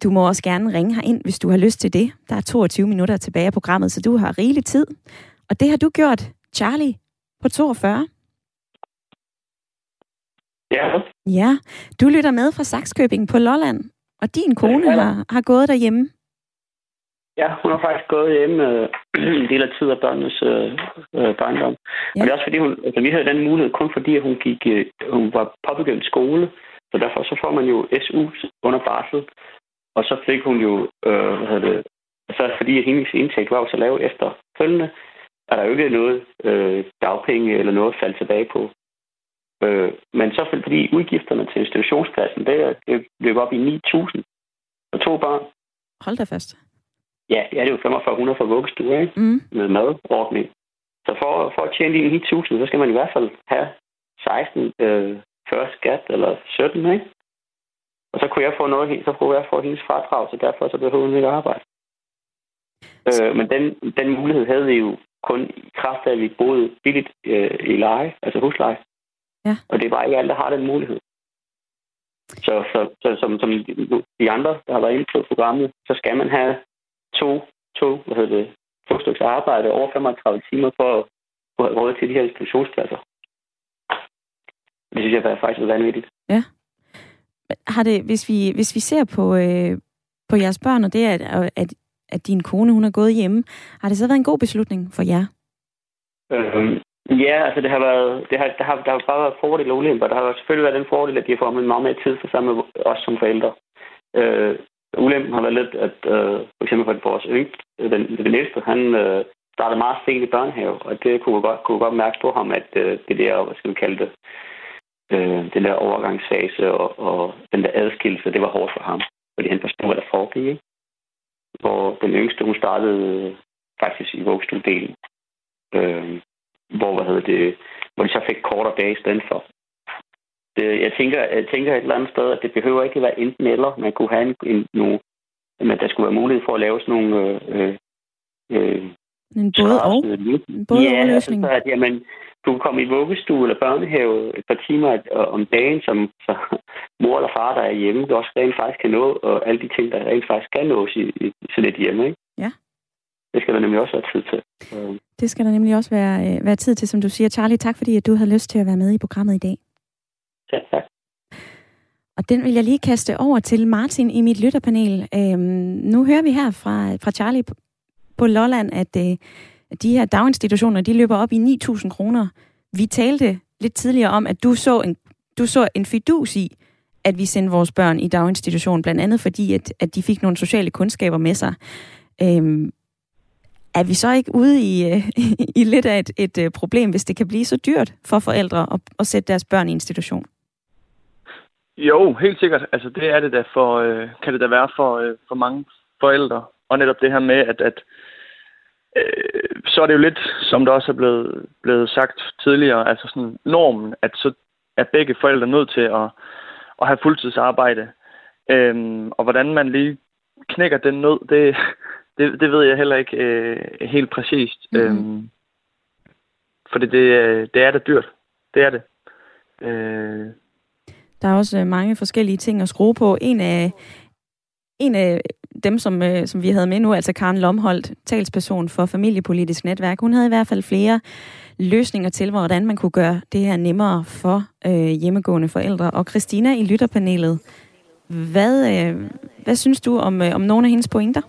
Du må også gerne ringe ind, hvis du har lyst til det. Der er 22 minutter tilbage af programmet, så du har rigelig tid. Og det har du gjort, Charlie, på 42. Ja. Ja, du lytter med fra Saxkøbing på Lolland, og din kone ja, har, har gået derhjemme. Ja, hun har faktisk gået hjemme øh, en del af tid af børnenes øh, øh, barndom. Ja. Og det er også fordi, hun, altså, vi havde den mulighed kun fordi, hun, gik, øh, hun var påbegyndt skole. Så derfor så får man jo SU under barsel. Og så fik hun jo, øh, hvad hedder det, så fordi at hendes indtægt var jo så lav efter følgende, er der jo ikke noget øh, dagpenge eller noget at falde tilbage på. Øh, men så fordi udgifterne til institutionspladsen, det, det løb op i 9.000 og to børn. Hold da fast. Ja, det er det jo 4500 for vuggestue, ikke? Mm. Med madordning. Så for, for at tjene de 9.000, så skal man i hvert fald have 16 øh, før skat, eller 17, ikke? Og så kunne jeg få noget, så kunne jeg få hendes fradrag, så derfor så behøver hun ikke arbejde. Øh, men den, den mulighed havde vi jo kun i kraft af, at vi boede billigt øh, i leje, altså husleje. Ja. Og det er bare ikke alle, der har den mulighed. Så, så, så som, som de andre, der har været inde på programmet, så skal man have to, to, hvad hedder det, to stykker arbejde over 35 timer for at få råd til de her institutionspladser. Det synes jeg faktisk er vanvittigt. Ja. Har det, hvis vi, hvis vi ser på, øh, på jeres børn, og det er, at, at, at din kone hun er gået hjemme, har det så været en god beslutning for jer? Øhm, ja, altså det har været, det har, der har, der har bare været fordele og ulemper. Der har selvfølgelig været den fordel, at de har fået meget mere tid for sammen med os som forældre. Øh, ulempen har været lidt, at øh, for eksempel for vores yngste, den, den ældste, han øh, startede meget sent i børnehave, og det kunne godt, kunne godt mærke på ham, at øh, det der, hvad skal vi kalde det, øh, den der overgangsfase og, og den der adskillelse, det var hårdt for ham, fordi han forstod, hvad der foregik. Ikke? Hvor den yngste, hun startede øh, faktisk i vuggestuedelen, øh, hvor, hvad hedder det, hvor de så fik kortere dage i stedet for. Det, jeg, tænker, jeg tænker et eller andet sted, at det behøver ikke være enten eller. Man kunne have en, en nogle, men der skulle være mulighed for at lave sådan nogle øh, øh, en både og? En både ja, og løsning? Altså, at, jamen, du kan komme i vuggestue eller børnehave et par timer om dagen, som så, mor eller far, der er hjemme, du også rent faktisk kan nå, og alle de ting, der rent faktisk kan nås i, i sådan et hjemme. Ikke? Ja. Det skal der nemlig også være tid til. Det skal der nemlig også være, øh, være tid til, som du siger. Charlie, tak fordi at du havde lyst til at være med i programmet i dag. Selv tak. Og den vil jeg lige kaste over til Martin i mit lytterpanel. Øhm, nu hører vi her fra, fra Charlie på, Lolland, at øh, de her daginstitutioner, de løber op i 9.000 kroner. Vi talte lidt tidligere om, at du så en, du så en fidus i, at vi sendte vores børn i daginstitution, blandt andet fordi, at, at de fik nogle sociale kundskaber med sig. Øhm, er vi så ikke ude i, øh, i lidt af et, et øh, problem, hvis det kan blive så dyrt for forældre at, at sætte deres børn i institution? Jo, helt sikkert. Altså det er det da for, øh, kan det da være for, øh, for mange forældre. Og netop det her med, at, at øh, så er det jo lidt, som der også er blevet, blevet sagt tidligere, altså sådan normen, at så er begge forældre nødt til at, at have fuldtidsarbejde. Øhm, og hvordan man lige knækker den nød, det, det, det ved jeg heller ikke øh, helt præcist. Mm-hmm. Øhm, fordi det, det er da dyrt. Det er det. Øh, der er også øh, mange forskellige ting at skrue på. En af, en af dem, som, øh, som vi havde med nu, altså Karen Lomholdt, talsperson for Familiepolitisk Netværk, hun havde i hvert fald flere løsninger til, hvordan man kunne gøre det her nemmere for øh, hjemmegående forældre. Og Christina i lytterpanelet, hvad, øh, hvad synes du om, øh, om nogle af hendes pointer?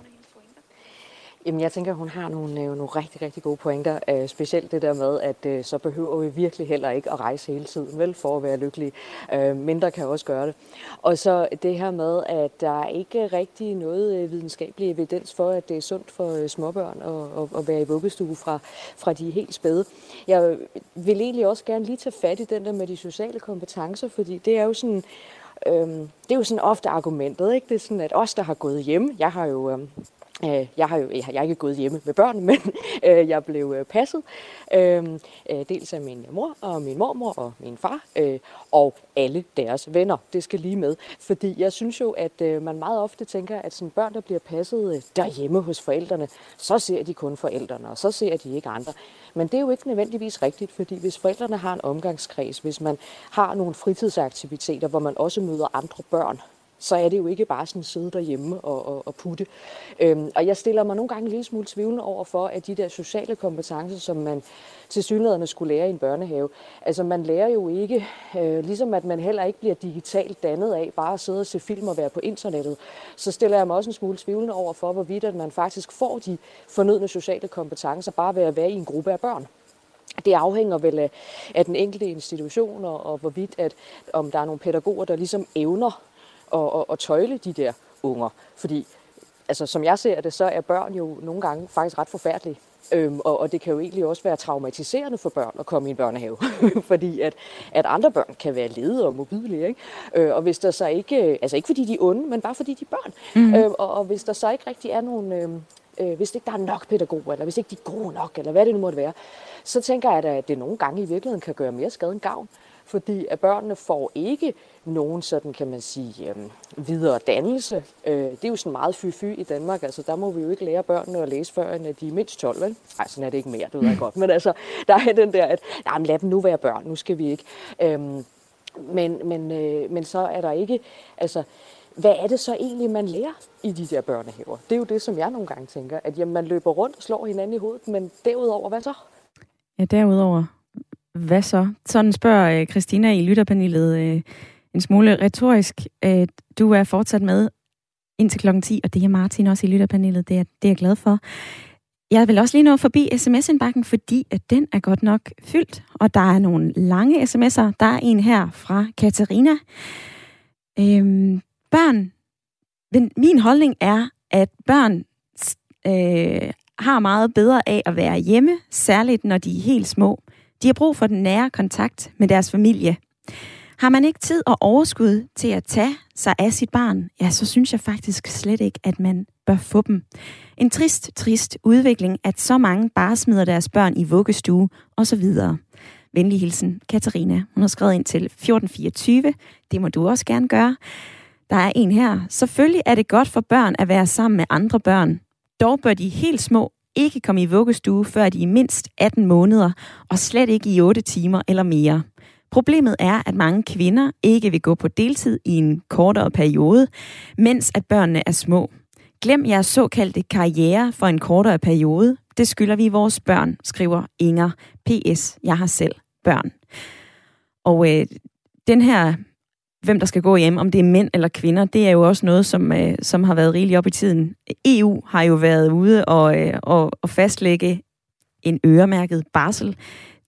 Jamen, jeg tænker, hun har nogle, øh, nogle rigtig, rigtig gode pointer. Øh, specielt det der med, at øh, så behøver vi virkelig heller ikke at rejse hele tiden, vel, for at være lykkelige. Øh, mindre kan også gøre det. Og så det her med, at der er ikke rigtig noget øh, videnskabelig evidens for, at det er sundt for øh, småbørn at, at, at være i vuggestue fra, fra de helt spæde. Jeg vil egentlig også gerne lige tage fat i den der med de sociale kompetencer, fordi det er jo sådan... Øhm, det er jo sådan ofte argumentet, ikke? Det er sådan, at os, der har gået hjem, jeg har jo øhm, Øh, jeg har jo jeg har ikke gået hjemme med børn, men øh, jeg blev øh, passet. Øhm, øh, dels af min mor og min mormor og min far øh, og alle deres venner. Det skal lige med. Fordi jeg synes jo, at øh, man meget ofte tænker, at sådan børn, der bliver passet øh, derhjemme hos forældrene, så ser de kun forældrene, og så ser de ikke andre. Men det er jo ikke nødvendigvis rigtigt, fordi hvis forældrene har en omgangskreds, hvis man har nogle fritidsaktiviteter, hvor man også møder andre børn, så er det jo ikke bare sådan at sidde derhjemme og, og, og putte. Øhm, og jeg stiller mig nogle gange en lille smule tvivlende over for, at de der sociale kompetencer, som man til synligheden skulle lære i en børnehave, altså man lærer jo ikke, øh, ligesom at man heller ikke bliver digitalt dannet af bare at sidde og se film og være på internettet, så stiller jeg mig også en smule tvivlende over for, hvorvidt at man faktisk får de fornødne sociale kompetencer bare ved at være i en gruppe af børn. Det afhænger vel af, af den enkelte institution, og, og hvorvidt, at om der er nogle pædagoger, der ligesom evner at, at, at tøjle de der unger. Fordi, altså, som jeg ser det, så er børn jo nogle gange faktisk ret forfærdelige. Øhm, og, og det kan jo egentlig også være traumatiserende for børn at komme i en børnehave, fordi at, at andre børn kan være lede og mobile, ikke? Øh, og hvis der så ikke, altså ikke fordi de er onde, men bare fordi de er børn, mm. øh, og, og hvis der så ikke rigtig er nogen, øh, øh, hvis ikke der er nok pædagoger, eller hvis ikke de er gode nok, eller hvad det nu måtte være, så tænker jeg, at det nogle gange i virkeligheden kan gøre mere skade end gavn. Fordi at børnene får ikke nogen sådan, kan man sige, øh, videre dannelse. Øh, det er jo sådan meget fy-fy i Danmark. Altså, der må vi jo ikke lære børnene at læse før, end de er mindst 12, vel? Ej, sådan er det ikke mere, det ved jeg godt. Men altså, der er den der, at nej, men lad dem nu være børn, nu skal vi ikke. Øh, men, men, øh, men så er der ikke, altså, hvad er det så egentlig, man lærer i de der børnehaver? Det er jo det, som jeg nogle gange tænker, at jamen, man løber rundt og slår hinanden i hovedet, men derudover, hvad så? Ja, derudover, hvad så? Sådan spørger øh, Christina i lytterpanelet øh, en smule retorisk. Øh, du er fortsat med indtil klokken 10, og det er Martin også i lytterpanelet. Det er, det er jeg glad for. Jeg vil også lige nå forbi sms-indbakken, fordi at den er godt nok fyldt, og der er nogle lange sms'er. Der er en her fra Katarina. Øhm, børn, min holdning er, at børn øh, har meget bedre af at være hjemme, særligt når de er helt små. De har brug for den nære kontakt med deres familie. Har man ikke tid og overskud til at tage sig af sit barn, ja, så synes jeg faktisk slet ikke, at man bør få dem. En trist, trist udvikling, at så mange bare smider deres børn i vuggestue osv. Venlig hilsen, Katarina. Hun har skrevet ind til 1424. Det må du også gerne gøre. Der er en her. Selvfølgelig er det godt for børn at være sammen med andre børn. Dog bør de helt små ikke komme i vuggestue, før de er mindst 18 måneder, og slet ikke i 8 timer eller mere. Problemet er, at mange kvinder ikke vil gå på deltid i en kortere periode, mens at børnene er små. Glem jeres såkaldte karriere for en kortere periode. Det skylder vi vores børn, skriver Inger. P.S. Jeg har selv børn. Og øh, den her hvem der skal gå hjem, om det er mænd eller kvinder, det er jo også noget, som, øh, som har været rigeligt op i tiden. EU har jo været ude og, øh, og, og fastlægge en øremærket barsel.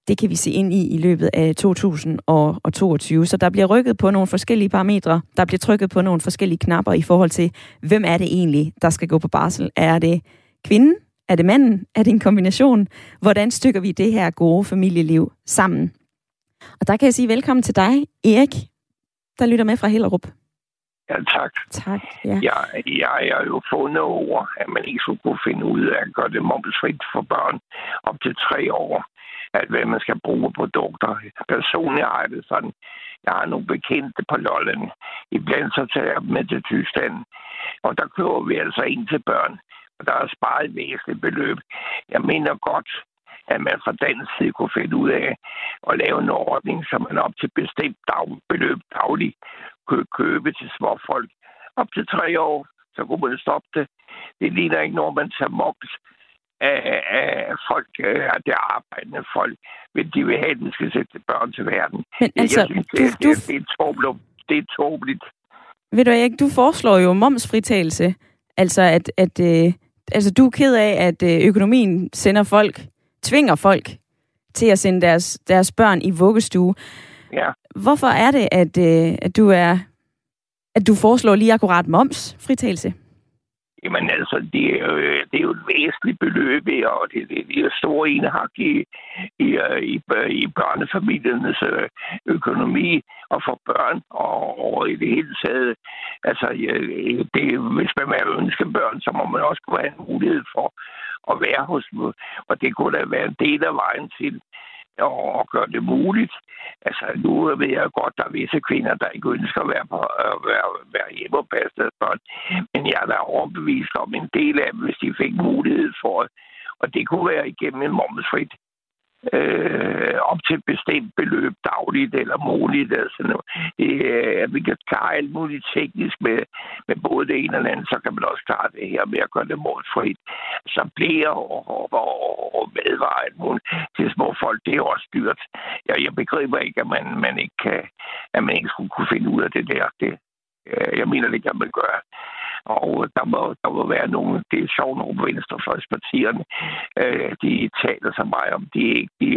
Det kan vi se ind i i løbet af 2022. Så der bliver rykket på nogle forskellige parametre. Der bliver trykket på nogle forskellige knapper i forhold til, hvem er det egentlig, der skal gå på barsel. Er det kvinden? Er det manden? Er det en kombination? Hvordan stykker vi det her gode familieliv sammen? Og der kan jeg sige velkommen til dig, Erik der lytter med fra Hellerup. Ja, tak. Tak, ja. Jeg, jeg er jo fundet over, at man ikke skulle kunne finde ud af at gøre det momsfrit for børn op til tre år. At hvad man skal bruge produkter. Personligt har jeg det sådan. Jeg har nogle bekendte på Lolland. Iblandt så tager jeg dem med til Tyskland. Og der køber vi altså ind til børn. Og der er sparet et væsentligt beløb. Jeg mener godt, at man fra dansk side kunne finde ud af at lave en ordning, så man op til bestemt dagbeløb dagligt kunne købe til små folk. Op til tre år, så kunne man stoppe det. Det ligner ikke, når man tager moms af, af folk, af det arbejdende folk, men de vil have, at den skal sætte børn til verden. Men altså, jeg synes, det, du, det, det, er tåbeligt. Det er tåbeligt. Ved du ikke, du foreslår jo momsfritagelse. Altså, at, at øh, altså, du er ked af, at øh, økonomien sender folk tvinger folk til at sende deres, deres børn i vuggestue. Ja. Hvorfor er det, at, øh, at du er at du foreslår lige akkurat moms fritagelse? Jamen altså, det er, jo, det er jo et væsentligt beløb, og det, det, det er store enhak i, i, i, i børnefamiliernes øh, økonomi og for børn og, og i det hele taget. Altså, det, hvis man ønsker børn, så må man også kunne have en mulighed for at være hos dem. Og det kunne da være en del af vejen til at gøre det muligt. Altså, nu ved jeg godt, der er visse kvinder, der ikke ønsker at være, på, at være, være hjemme og passe deres børn. Men jeg er da overbevist om en del af dem, hvis de fik mulighed for det. Og det kunne være igennem en momsfrit øh, op til et bestemt beløb dagligt eller månedligt. Altså, øh, at vi kan klare alt muligt teknisk med, med både det ene og det andet, så kan man også klare det her med at gøre det målfrit. Så bliver og, og, og, og medvarer alt muligt til små folk, det er også dyrt. Jeg, jeg begriber ikke, at man, man ikke kan, at man ikke skulle kunne finde ud af det der. Det, øh, jeg mener det kan man gøre. Og øh, der må, der må være nogle, det er sjovt nogle venstrefløjspartierne, øh, de taler så meget om, de ikke, de,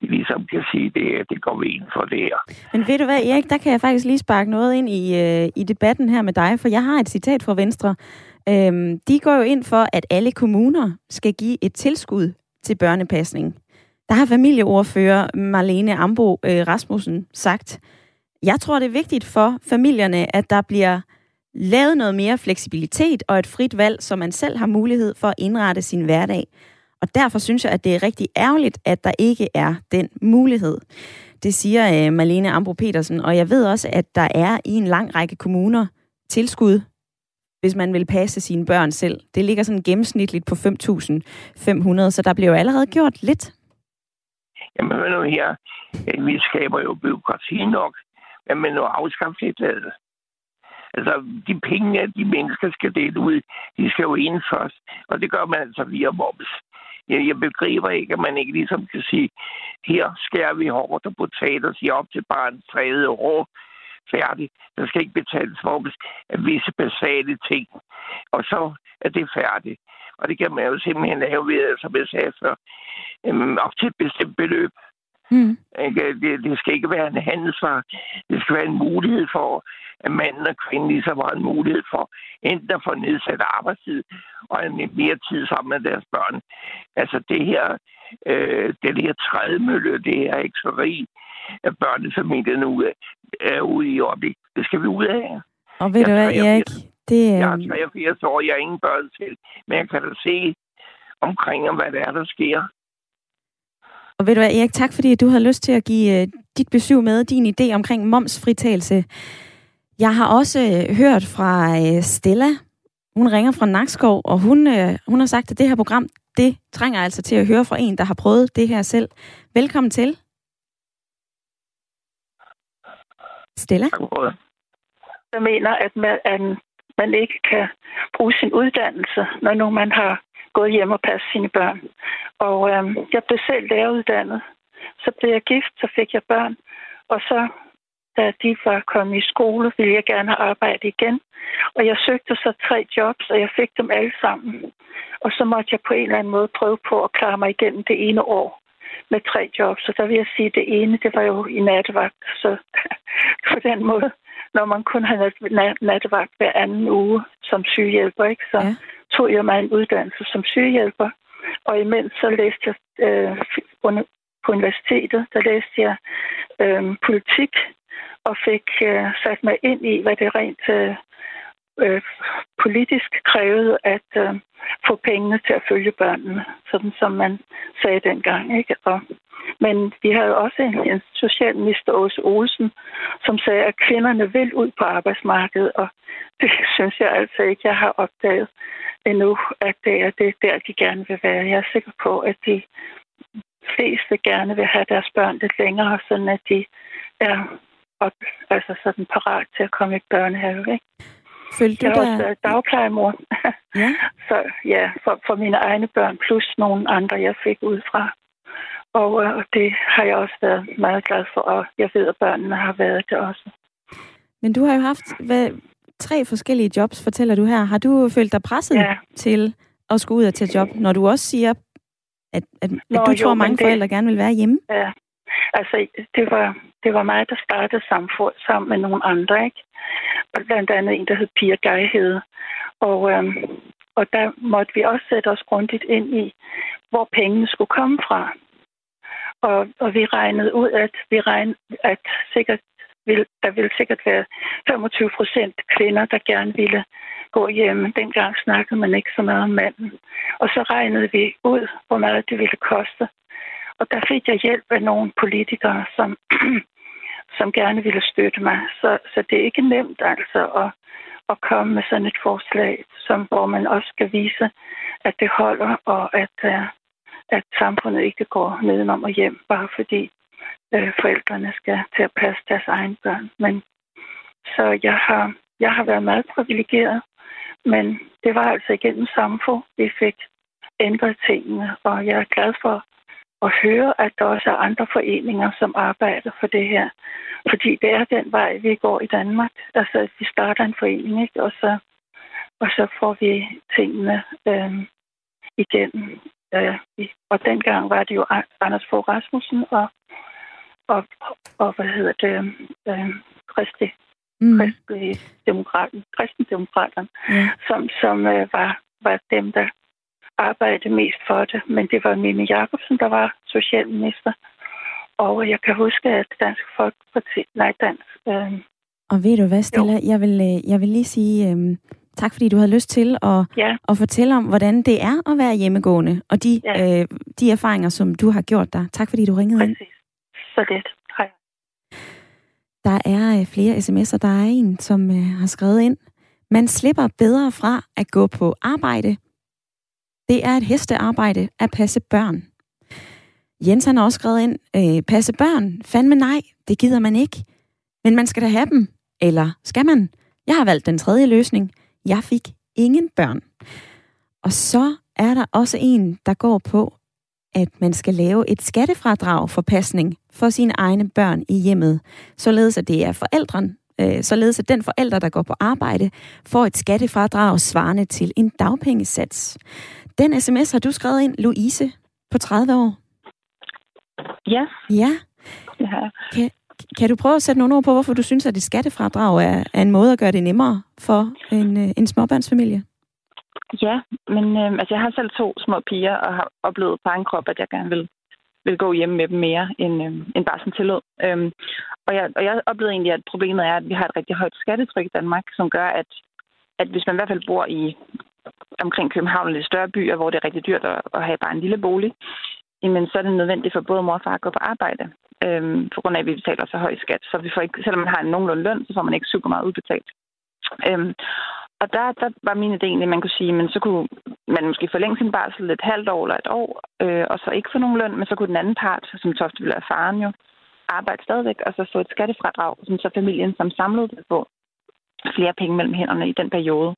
de ligesom kan sige, det, det går vi ind for det her. Men ved du hvad, Erik, der kan jeg faktisk lige sparke noget ind i, øh, i debatten her med dig, for jeg har et citat fra Venstre. Øhm, de går jo ind for, at alle kommuner skal give et tilskud til børnepasning. Der har familieordfører Marlene Ambo øh, Rasmussen sagt, jeg tror, det er vigtigt for familierne, at der bliver lavet noget mere fleksibilitet og et frit valg, så man selv har mulighed for at indrette sin hverdag. Og derfor synes jeg, at det er rigtig ærgerligt, at der ikke er den mulighed. Det siger øh, Malene Ambro Petersen, og jeg ved også, at der er i en lang række kommuner tilskud, hvis man vil passe sine børn selv. Det ligger sådan gennemsnitligt på 5.500, så der bliver jo allerede gjort lidt. Jamen, nu her, øh, vi skaber jo byråkrati nok, men nu afskaffer det Altså, de penge, de mennesker skal dele ud, de skal jo ind først. Og det gør man altså via moms. Jeg, jeg begriber ikke, at man ikke ligesom kan sige, her skærer vi hårdt og potater, siger op til bare en tredje år færdig. Der skal ikke betales moms af visse basale ting. Og så er det færdigt. Og det kan man jo simpelthen lave ved, som jeg sagde før, øhm, op til et bestemt beløb. Mm. Det, det skal ikke være en handelsvare. Det skal være en mulighed for, at manden og kvinden lige så meget en mulighed for enten at få nedsat arbejdstid og en mere tid sammen med deres børn. Altså det her, øh, det her trædemølle, det her ekseri, at børnefamilien ude, er ude i øjeblik. Det skal vi ud af. Og ved du hvad, Erik? Det, øh... Jeg er 83 år, jeg har ingen børn til, men jeg kan da se omkring, hvad det er, der sker. Og ved du hvad, Erik, tak fordi du havde lyst til at give øh, dit besøg med, din idé omkring momsfritagelse. Jeg har også øh, hørt fra øh, Stella. Hun ringer fra Nakskov, og hun, øh, hun har sagt, at det her program, det trænger altså til at høre fra en, der har prøvet det her selv. Velkommen til. Stella? Jeg mener, at man, at man ikke kan bruge sin uddannelse, når nu man har gået hjem og passet sine børn. Og øh, jeg blev selv læreruddannet. Så blev jeg gift, så fik jeg børn. Og så, da de var kommet i skole, ville jeg gerne arbejde igen. Og jeg søgte så tre jobs, og jeg fik dem alle sammen. Og så måtte jeg på en eller anden måde prøve på at klare mig igennem det ene år med tre jobs. Så der vil jeg sige, at det ene, det var jo i nattevagt. Så på den måde, når man kun har nattevagt hver anden uge som sygehjælper, ikke, så ja tog jeg mig en uddannelse som sygehjælper, og imens så læste jeg øh, på universitetet, der læste jeg øh, politik og fik øh, sat mig ind i, hvad det rent øh, øh, politisk krævede at øh, få pengene til at følge børnene, sådan som man sagde dengang. Ikke? Og, men vi havde også en, en socialminister, Åse Olsen, som sagde, at kvinderne vil ud på arbejdsmarkedet, og det synes jeg altså ikke, jeg har opdaget endnu, at det er det der, de gerne vil være. Jeg er sikker på, at de fleste gerne vil have deres børn lidt længere, sådan at de er op, altså sådan parat til at komme i børnehave. Ikke? Følte jeg har også været dagplejemor. Ja. Så ja, for, for mine egne børn, plus nogle andre, jeg fik ud fra. Og øh, det har jeg også været meget glad for, og jeg ved, at børnene har været det også. Men du har jo haft hvad, tre forskellige jobs, fortæller du her. Har du følt dig presset ja. til at skulle ud og tage job, når du også siger, at, at, Nå, at du jo, tror, mange det, forældre gerne vil være hjemme? Ja, altså det var, det var mig, der startede samfund sammen med nogle andre, ikke? Og blandt andet en, der hed Pia Geihede. Og, øhm, og der måtte vi også sætte os grundigt ind i, hvor pengene skulle komme fra. Og, og vi regnede ud, at vi regnede, at sikkert vil, der vil sikkert være 25 procent kvinder, der gerne ville gå hjem. Dengang snakkede man ikke så meget om manden. Og så regnede vi ud, hvor meget det ville koste. Og der fik jeg hjælp af nogle politikere, som, som gerne ville støtte mig. Så, så det er ikke nemt altså at, at komme med sådan et forslag, som, hvor man også skal vise, at det holder, og at, øh, at samfundet ikke går nedenom og hjem, bare fordi øh, forældrene skal til at passe deres egne børn. Men så jeg har, jeg har været meget privilegeret, men det var altså igennem samfund, vi fik ændret tingene, og jeg er glad for at høre, at der også er andre foreninger, som arbejder for det her. Fordi det er den vej, vi går i Danmark. Altså, vi starter en forening, ikke? Og, så, og så får vi tingene øh, igennem. Øh, og dengang var det jo Anders Fogh Rasmussen og, og, og hvad hedder det, øh, Christi, mm. Kristendemokraterne, Kristendemokraterne ja. som, som øh, var, var dem, der arbejdede mest for det. Men det var Mimi Jacobsen, der var socialminister. Og jeg kan huske, at Dansk Folkeparti, nej, Dansk... Øh, og ved du hvad, Stella, jeg vil, øh, jeg vil lige sige øh, tak, fordi du havde lyst til at, ja. at fortælle om, hvordan det er at være hjemmegående, og de, ja. øh, de erfaringer, som du har gjort dig. Tak, fordi du ringede Præcis. ind. Så det. Hej. Der er øh, flere sms'er. Der er en, som øh, har skrevet ind. Man slipper bedre fra at gå på arbejde. Det er et hestearbejde at passe børn. Jens han har også skrevet ind, øh, passe børn, fandme nej, det gider man ikke. Men man skal da have dem. Eller skal man? Jeg har valgt den tredje løsning. Jeg fik ingen børn. Og så er der også en, der går på, at man skal lave et skattefradrag for pasning for sine egne børn i hjemmet, således at det er forældren, øh, således at den forælder, der går på arbejde, får et skattefradrag svarende til en dagpengesats. Den sms har du skrevet ind, Louise, på 30 år. Ja. Ja. ja. Kan, kan du prøve at sætte nogle ord på, hvorfor du synes, at det skattefradrag er, er en måde at gøre det nemmere for en, øh, en småbørnsfamilie? Ja, men øh, altså, jeg har selv to små piger og har oplevet på egen krop, at jeg gerne vil, vil gå hjem med dem mere, end, øh, end bare sådan tillod. Øhm, og, jeg, og jeg oplevede egentlig, at problemet er, at vi har et rigtig højt skattetryk i Danmark, som gør, at, at hvis man i hvert fald bor i omkring København eller større byer, hvor det er rigtig dyrt at, at have bare en lille bolig, jamen så er det nødvendigt for både mor og far at gå på arbejde, øhm, på grund af, at vi betaler så høj skat. Så vi får ikke, selvom man har en nogenlunde løn, så får man ikke super meget udbetalt. Øhm, og der, der var min idé egentlig, at man kunne sige, men så kunne man måske forlænge sin barsel et halvt år eller et år, øh, og så ikke få nogen løn, men så kunne den anden part, som tofte ville være faren jo, arbejde stadigvæk, og så få et skattefradrag, som så familien som samlet det få flere penge mellem hænderne i den periode.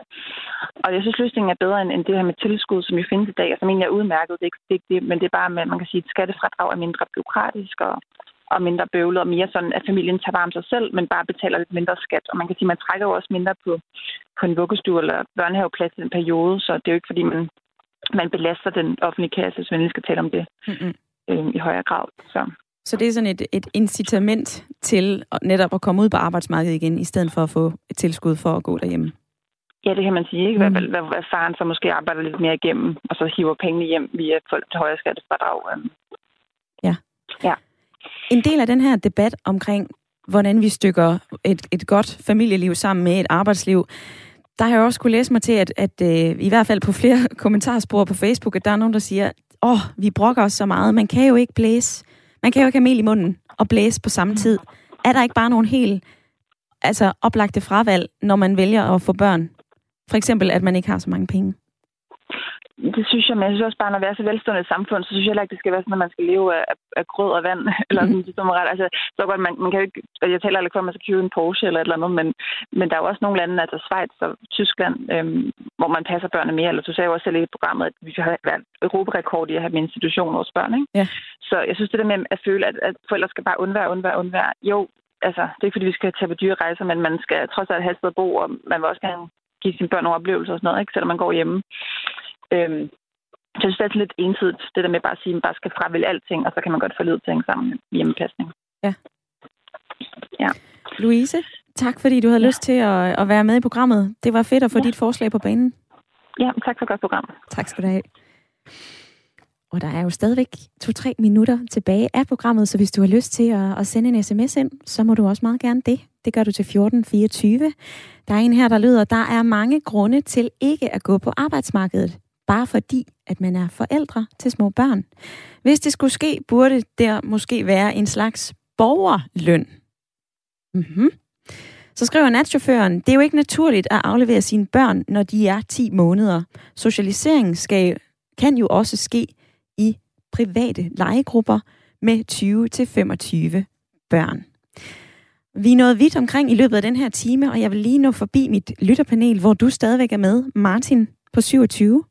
Og jeg synes, løsningen er bedre end det her med tilskud, som jo findes i dag, og som egentlig er udmærket. Det er ikke det, det, men det er bare, at man kan sige, at skattefradrag er mindre byråkratisk og, og mindre bøvlet, og mere sådan, at familien tager vare om sig selv, men bare betaler lidt mindre skat. Og man kan sige, at man trækker jo også mindre på, på en vuggestue eller børnehaveplads i den periode, så det er jo ikke, fordi man, man belaster den offentlige kasse, hvis man skal tale om det mm-hmm. øh, i højere grad. Så. Så det er sådan et, et incitament til netop at komme ud på arbejdsmarkedet igen, i stedet for at få et tilskud for at gå derhjemme? Ja, det kan man sige. Ikke? Hvad, mm. hvad, hvad faren så måske arbejder lidt mere igennem, og så hiver pengene hjem via folk til højere skattefradrag. Øhm. Ja. ja. En del af den her debat omkring, hvordan vi stykker et, et godt familieliv sammen med et arbejdsliv, der har jeg også kunne læse mig til, at, at øh, i hvert fald på flere kommentarspor på Facebook, at der er nogen, der siger, åh, oh, vi brokker os så meget, man kan jo ikke blæse man kan jo ikke have mel i munden og blæse på samme tid. Er der ikke bare nogle helt altså, oplagte fravalg, når man vælger at få børn? For eksempel, at man ikke har så mange penge. Det synes jeg, men jeg synes også bare, når vi er så velstående et samfund, så synes jeg heller ikke, det skal være sådan, at man skal leve af, af grød og vand. eller sådan, mm. som ret. Altså, så godt, man, man kan jo ikke, jeg taler ikke for, at man skal købe en Porsche eller et eller andet, men, men der er jo også nogle lande, altså Schweiz og Tyskland, øhm, hvor man passer børnene mere. Eller du sagde jo også selv i programmet, at vi har været europarekord i at have med institution hos børn. Ikke? Ja. Så jeg synes, det der med at føle, at, at forældre skal bare undvære, undvære, undvære. Jo, altså, det er ikke, fordi vi skal tage på dyre rejser, men man skal trods alt have et sted at bo, og man vil også gerne give sine børn nogle oplevelser og sådan noget, ikke? selvom man går hjemme. Øhm, så jeg synes, det er lidt ensidigt, det der med bare at sige, at man bare skal fravælge alting, og så kan man godt få livet til sammen med hjemmepasning. Ja. Ja. Louise, tak fordi du havde ja. lyst til at, at være med i programmet. Det var fedt at få ja. dit forslag på banen. Ja, tak for et godt program. Tak skal du have. Og der er jo stadigvæk to-tre minutter tilbage af programmet, så hvis du har lyst til at, at sende en sms ind, så må du også meget gerne det. Det gør du til 1424. Der er en her, der lyder, der er mange grunde til ikke at gå på arbejdsmarkedet bare fordi, at man er forældre til små børn. Hvis det skulle ske, burde der måske være en slags borgerløn. Mm-hmm. Så skriver natchaufføren, det er jo ikke naturligt at aflevere sine børn, når de er 10 måneder. Socialisering skal, kan jo også ske i private legegrupper med 20-25 børn. Vi er nået vidt omkring i løbet af den her time, og jeg vil lige nå forbi mit lytterpanel, hvor du stadigvæk er med, Martin på 27.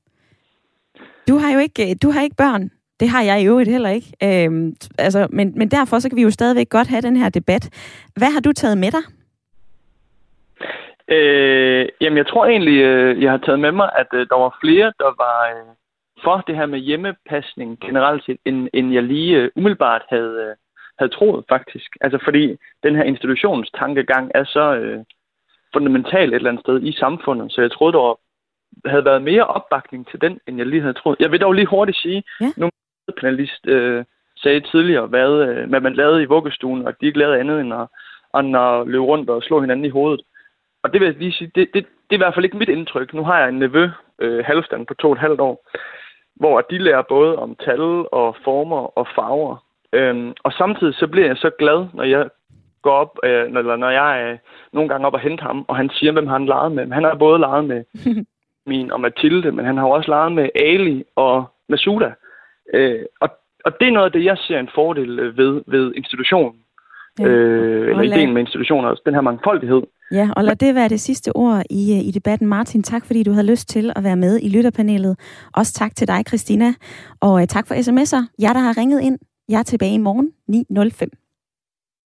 Du har jo ikke, øh, du har ikke børn. Det har jeg i øvrigt heller ikke. Øhm, altså, men, men derfor så kan vi jo stadigvæk godt have den her debat. Hvad har du taget med dig? Øh, jamen, jeg tror egentlig, øh, jeg har taget med mig, at øh, der var flere, der var for det her med hjemmepasning generelt set, end, end jeg lige umiddelbart havde, havde troet, faktisk. Altså, fordi den her institutionstankegang er så øh, fundamental et eller andet sted i samfundet, så jeg troede, der var, havde været mere opbakning til den, end jeg lige havde troet. Jeg vil dog lige hurtigt sige, ja. nu panelist øh, sagde tidligere, hvad, øh, hvad man lavede i vuggestuen, og de ikke lavede andet end at, end at løbe rundt og slå hinanden i hovedet. Og det vil jeg lige sige, det, det, det er i hvert fald ikke mit indtryk. Nu har jeg en nevø, øh, halvstand på to og et halvt år, hvor de lærer både om tal og former og farver. Øhm, og samtidig så bliver jeg så glad, når jeg går op, øh, eller når jeg øh, nogle gange op og henter ham, og han siger, hvem han leget med. Han har både leget med min og Mathilde, men han har også leget med Ali og Masuda. Øh, og, og det er noget af det, jeg ser en fordel øh, ved, ved institutionen. Ja. Øh, eller lad... ideen med institutioner, den her mangfoldighed. Ja, og lad det være det sidste ord i, øh, i debatten. Martin, tak fordi du havde lyst til at være med i lytterpanelet. Også tak til dig, Christina. Og uh, tak for sms'er. Jeg, der har ringet ind, jeg er tilbage i morgen 9.05.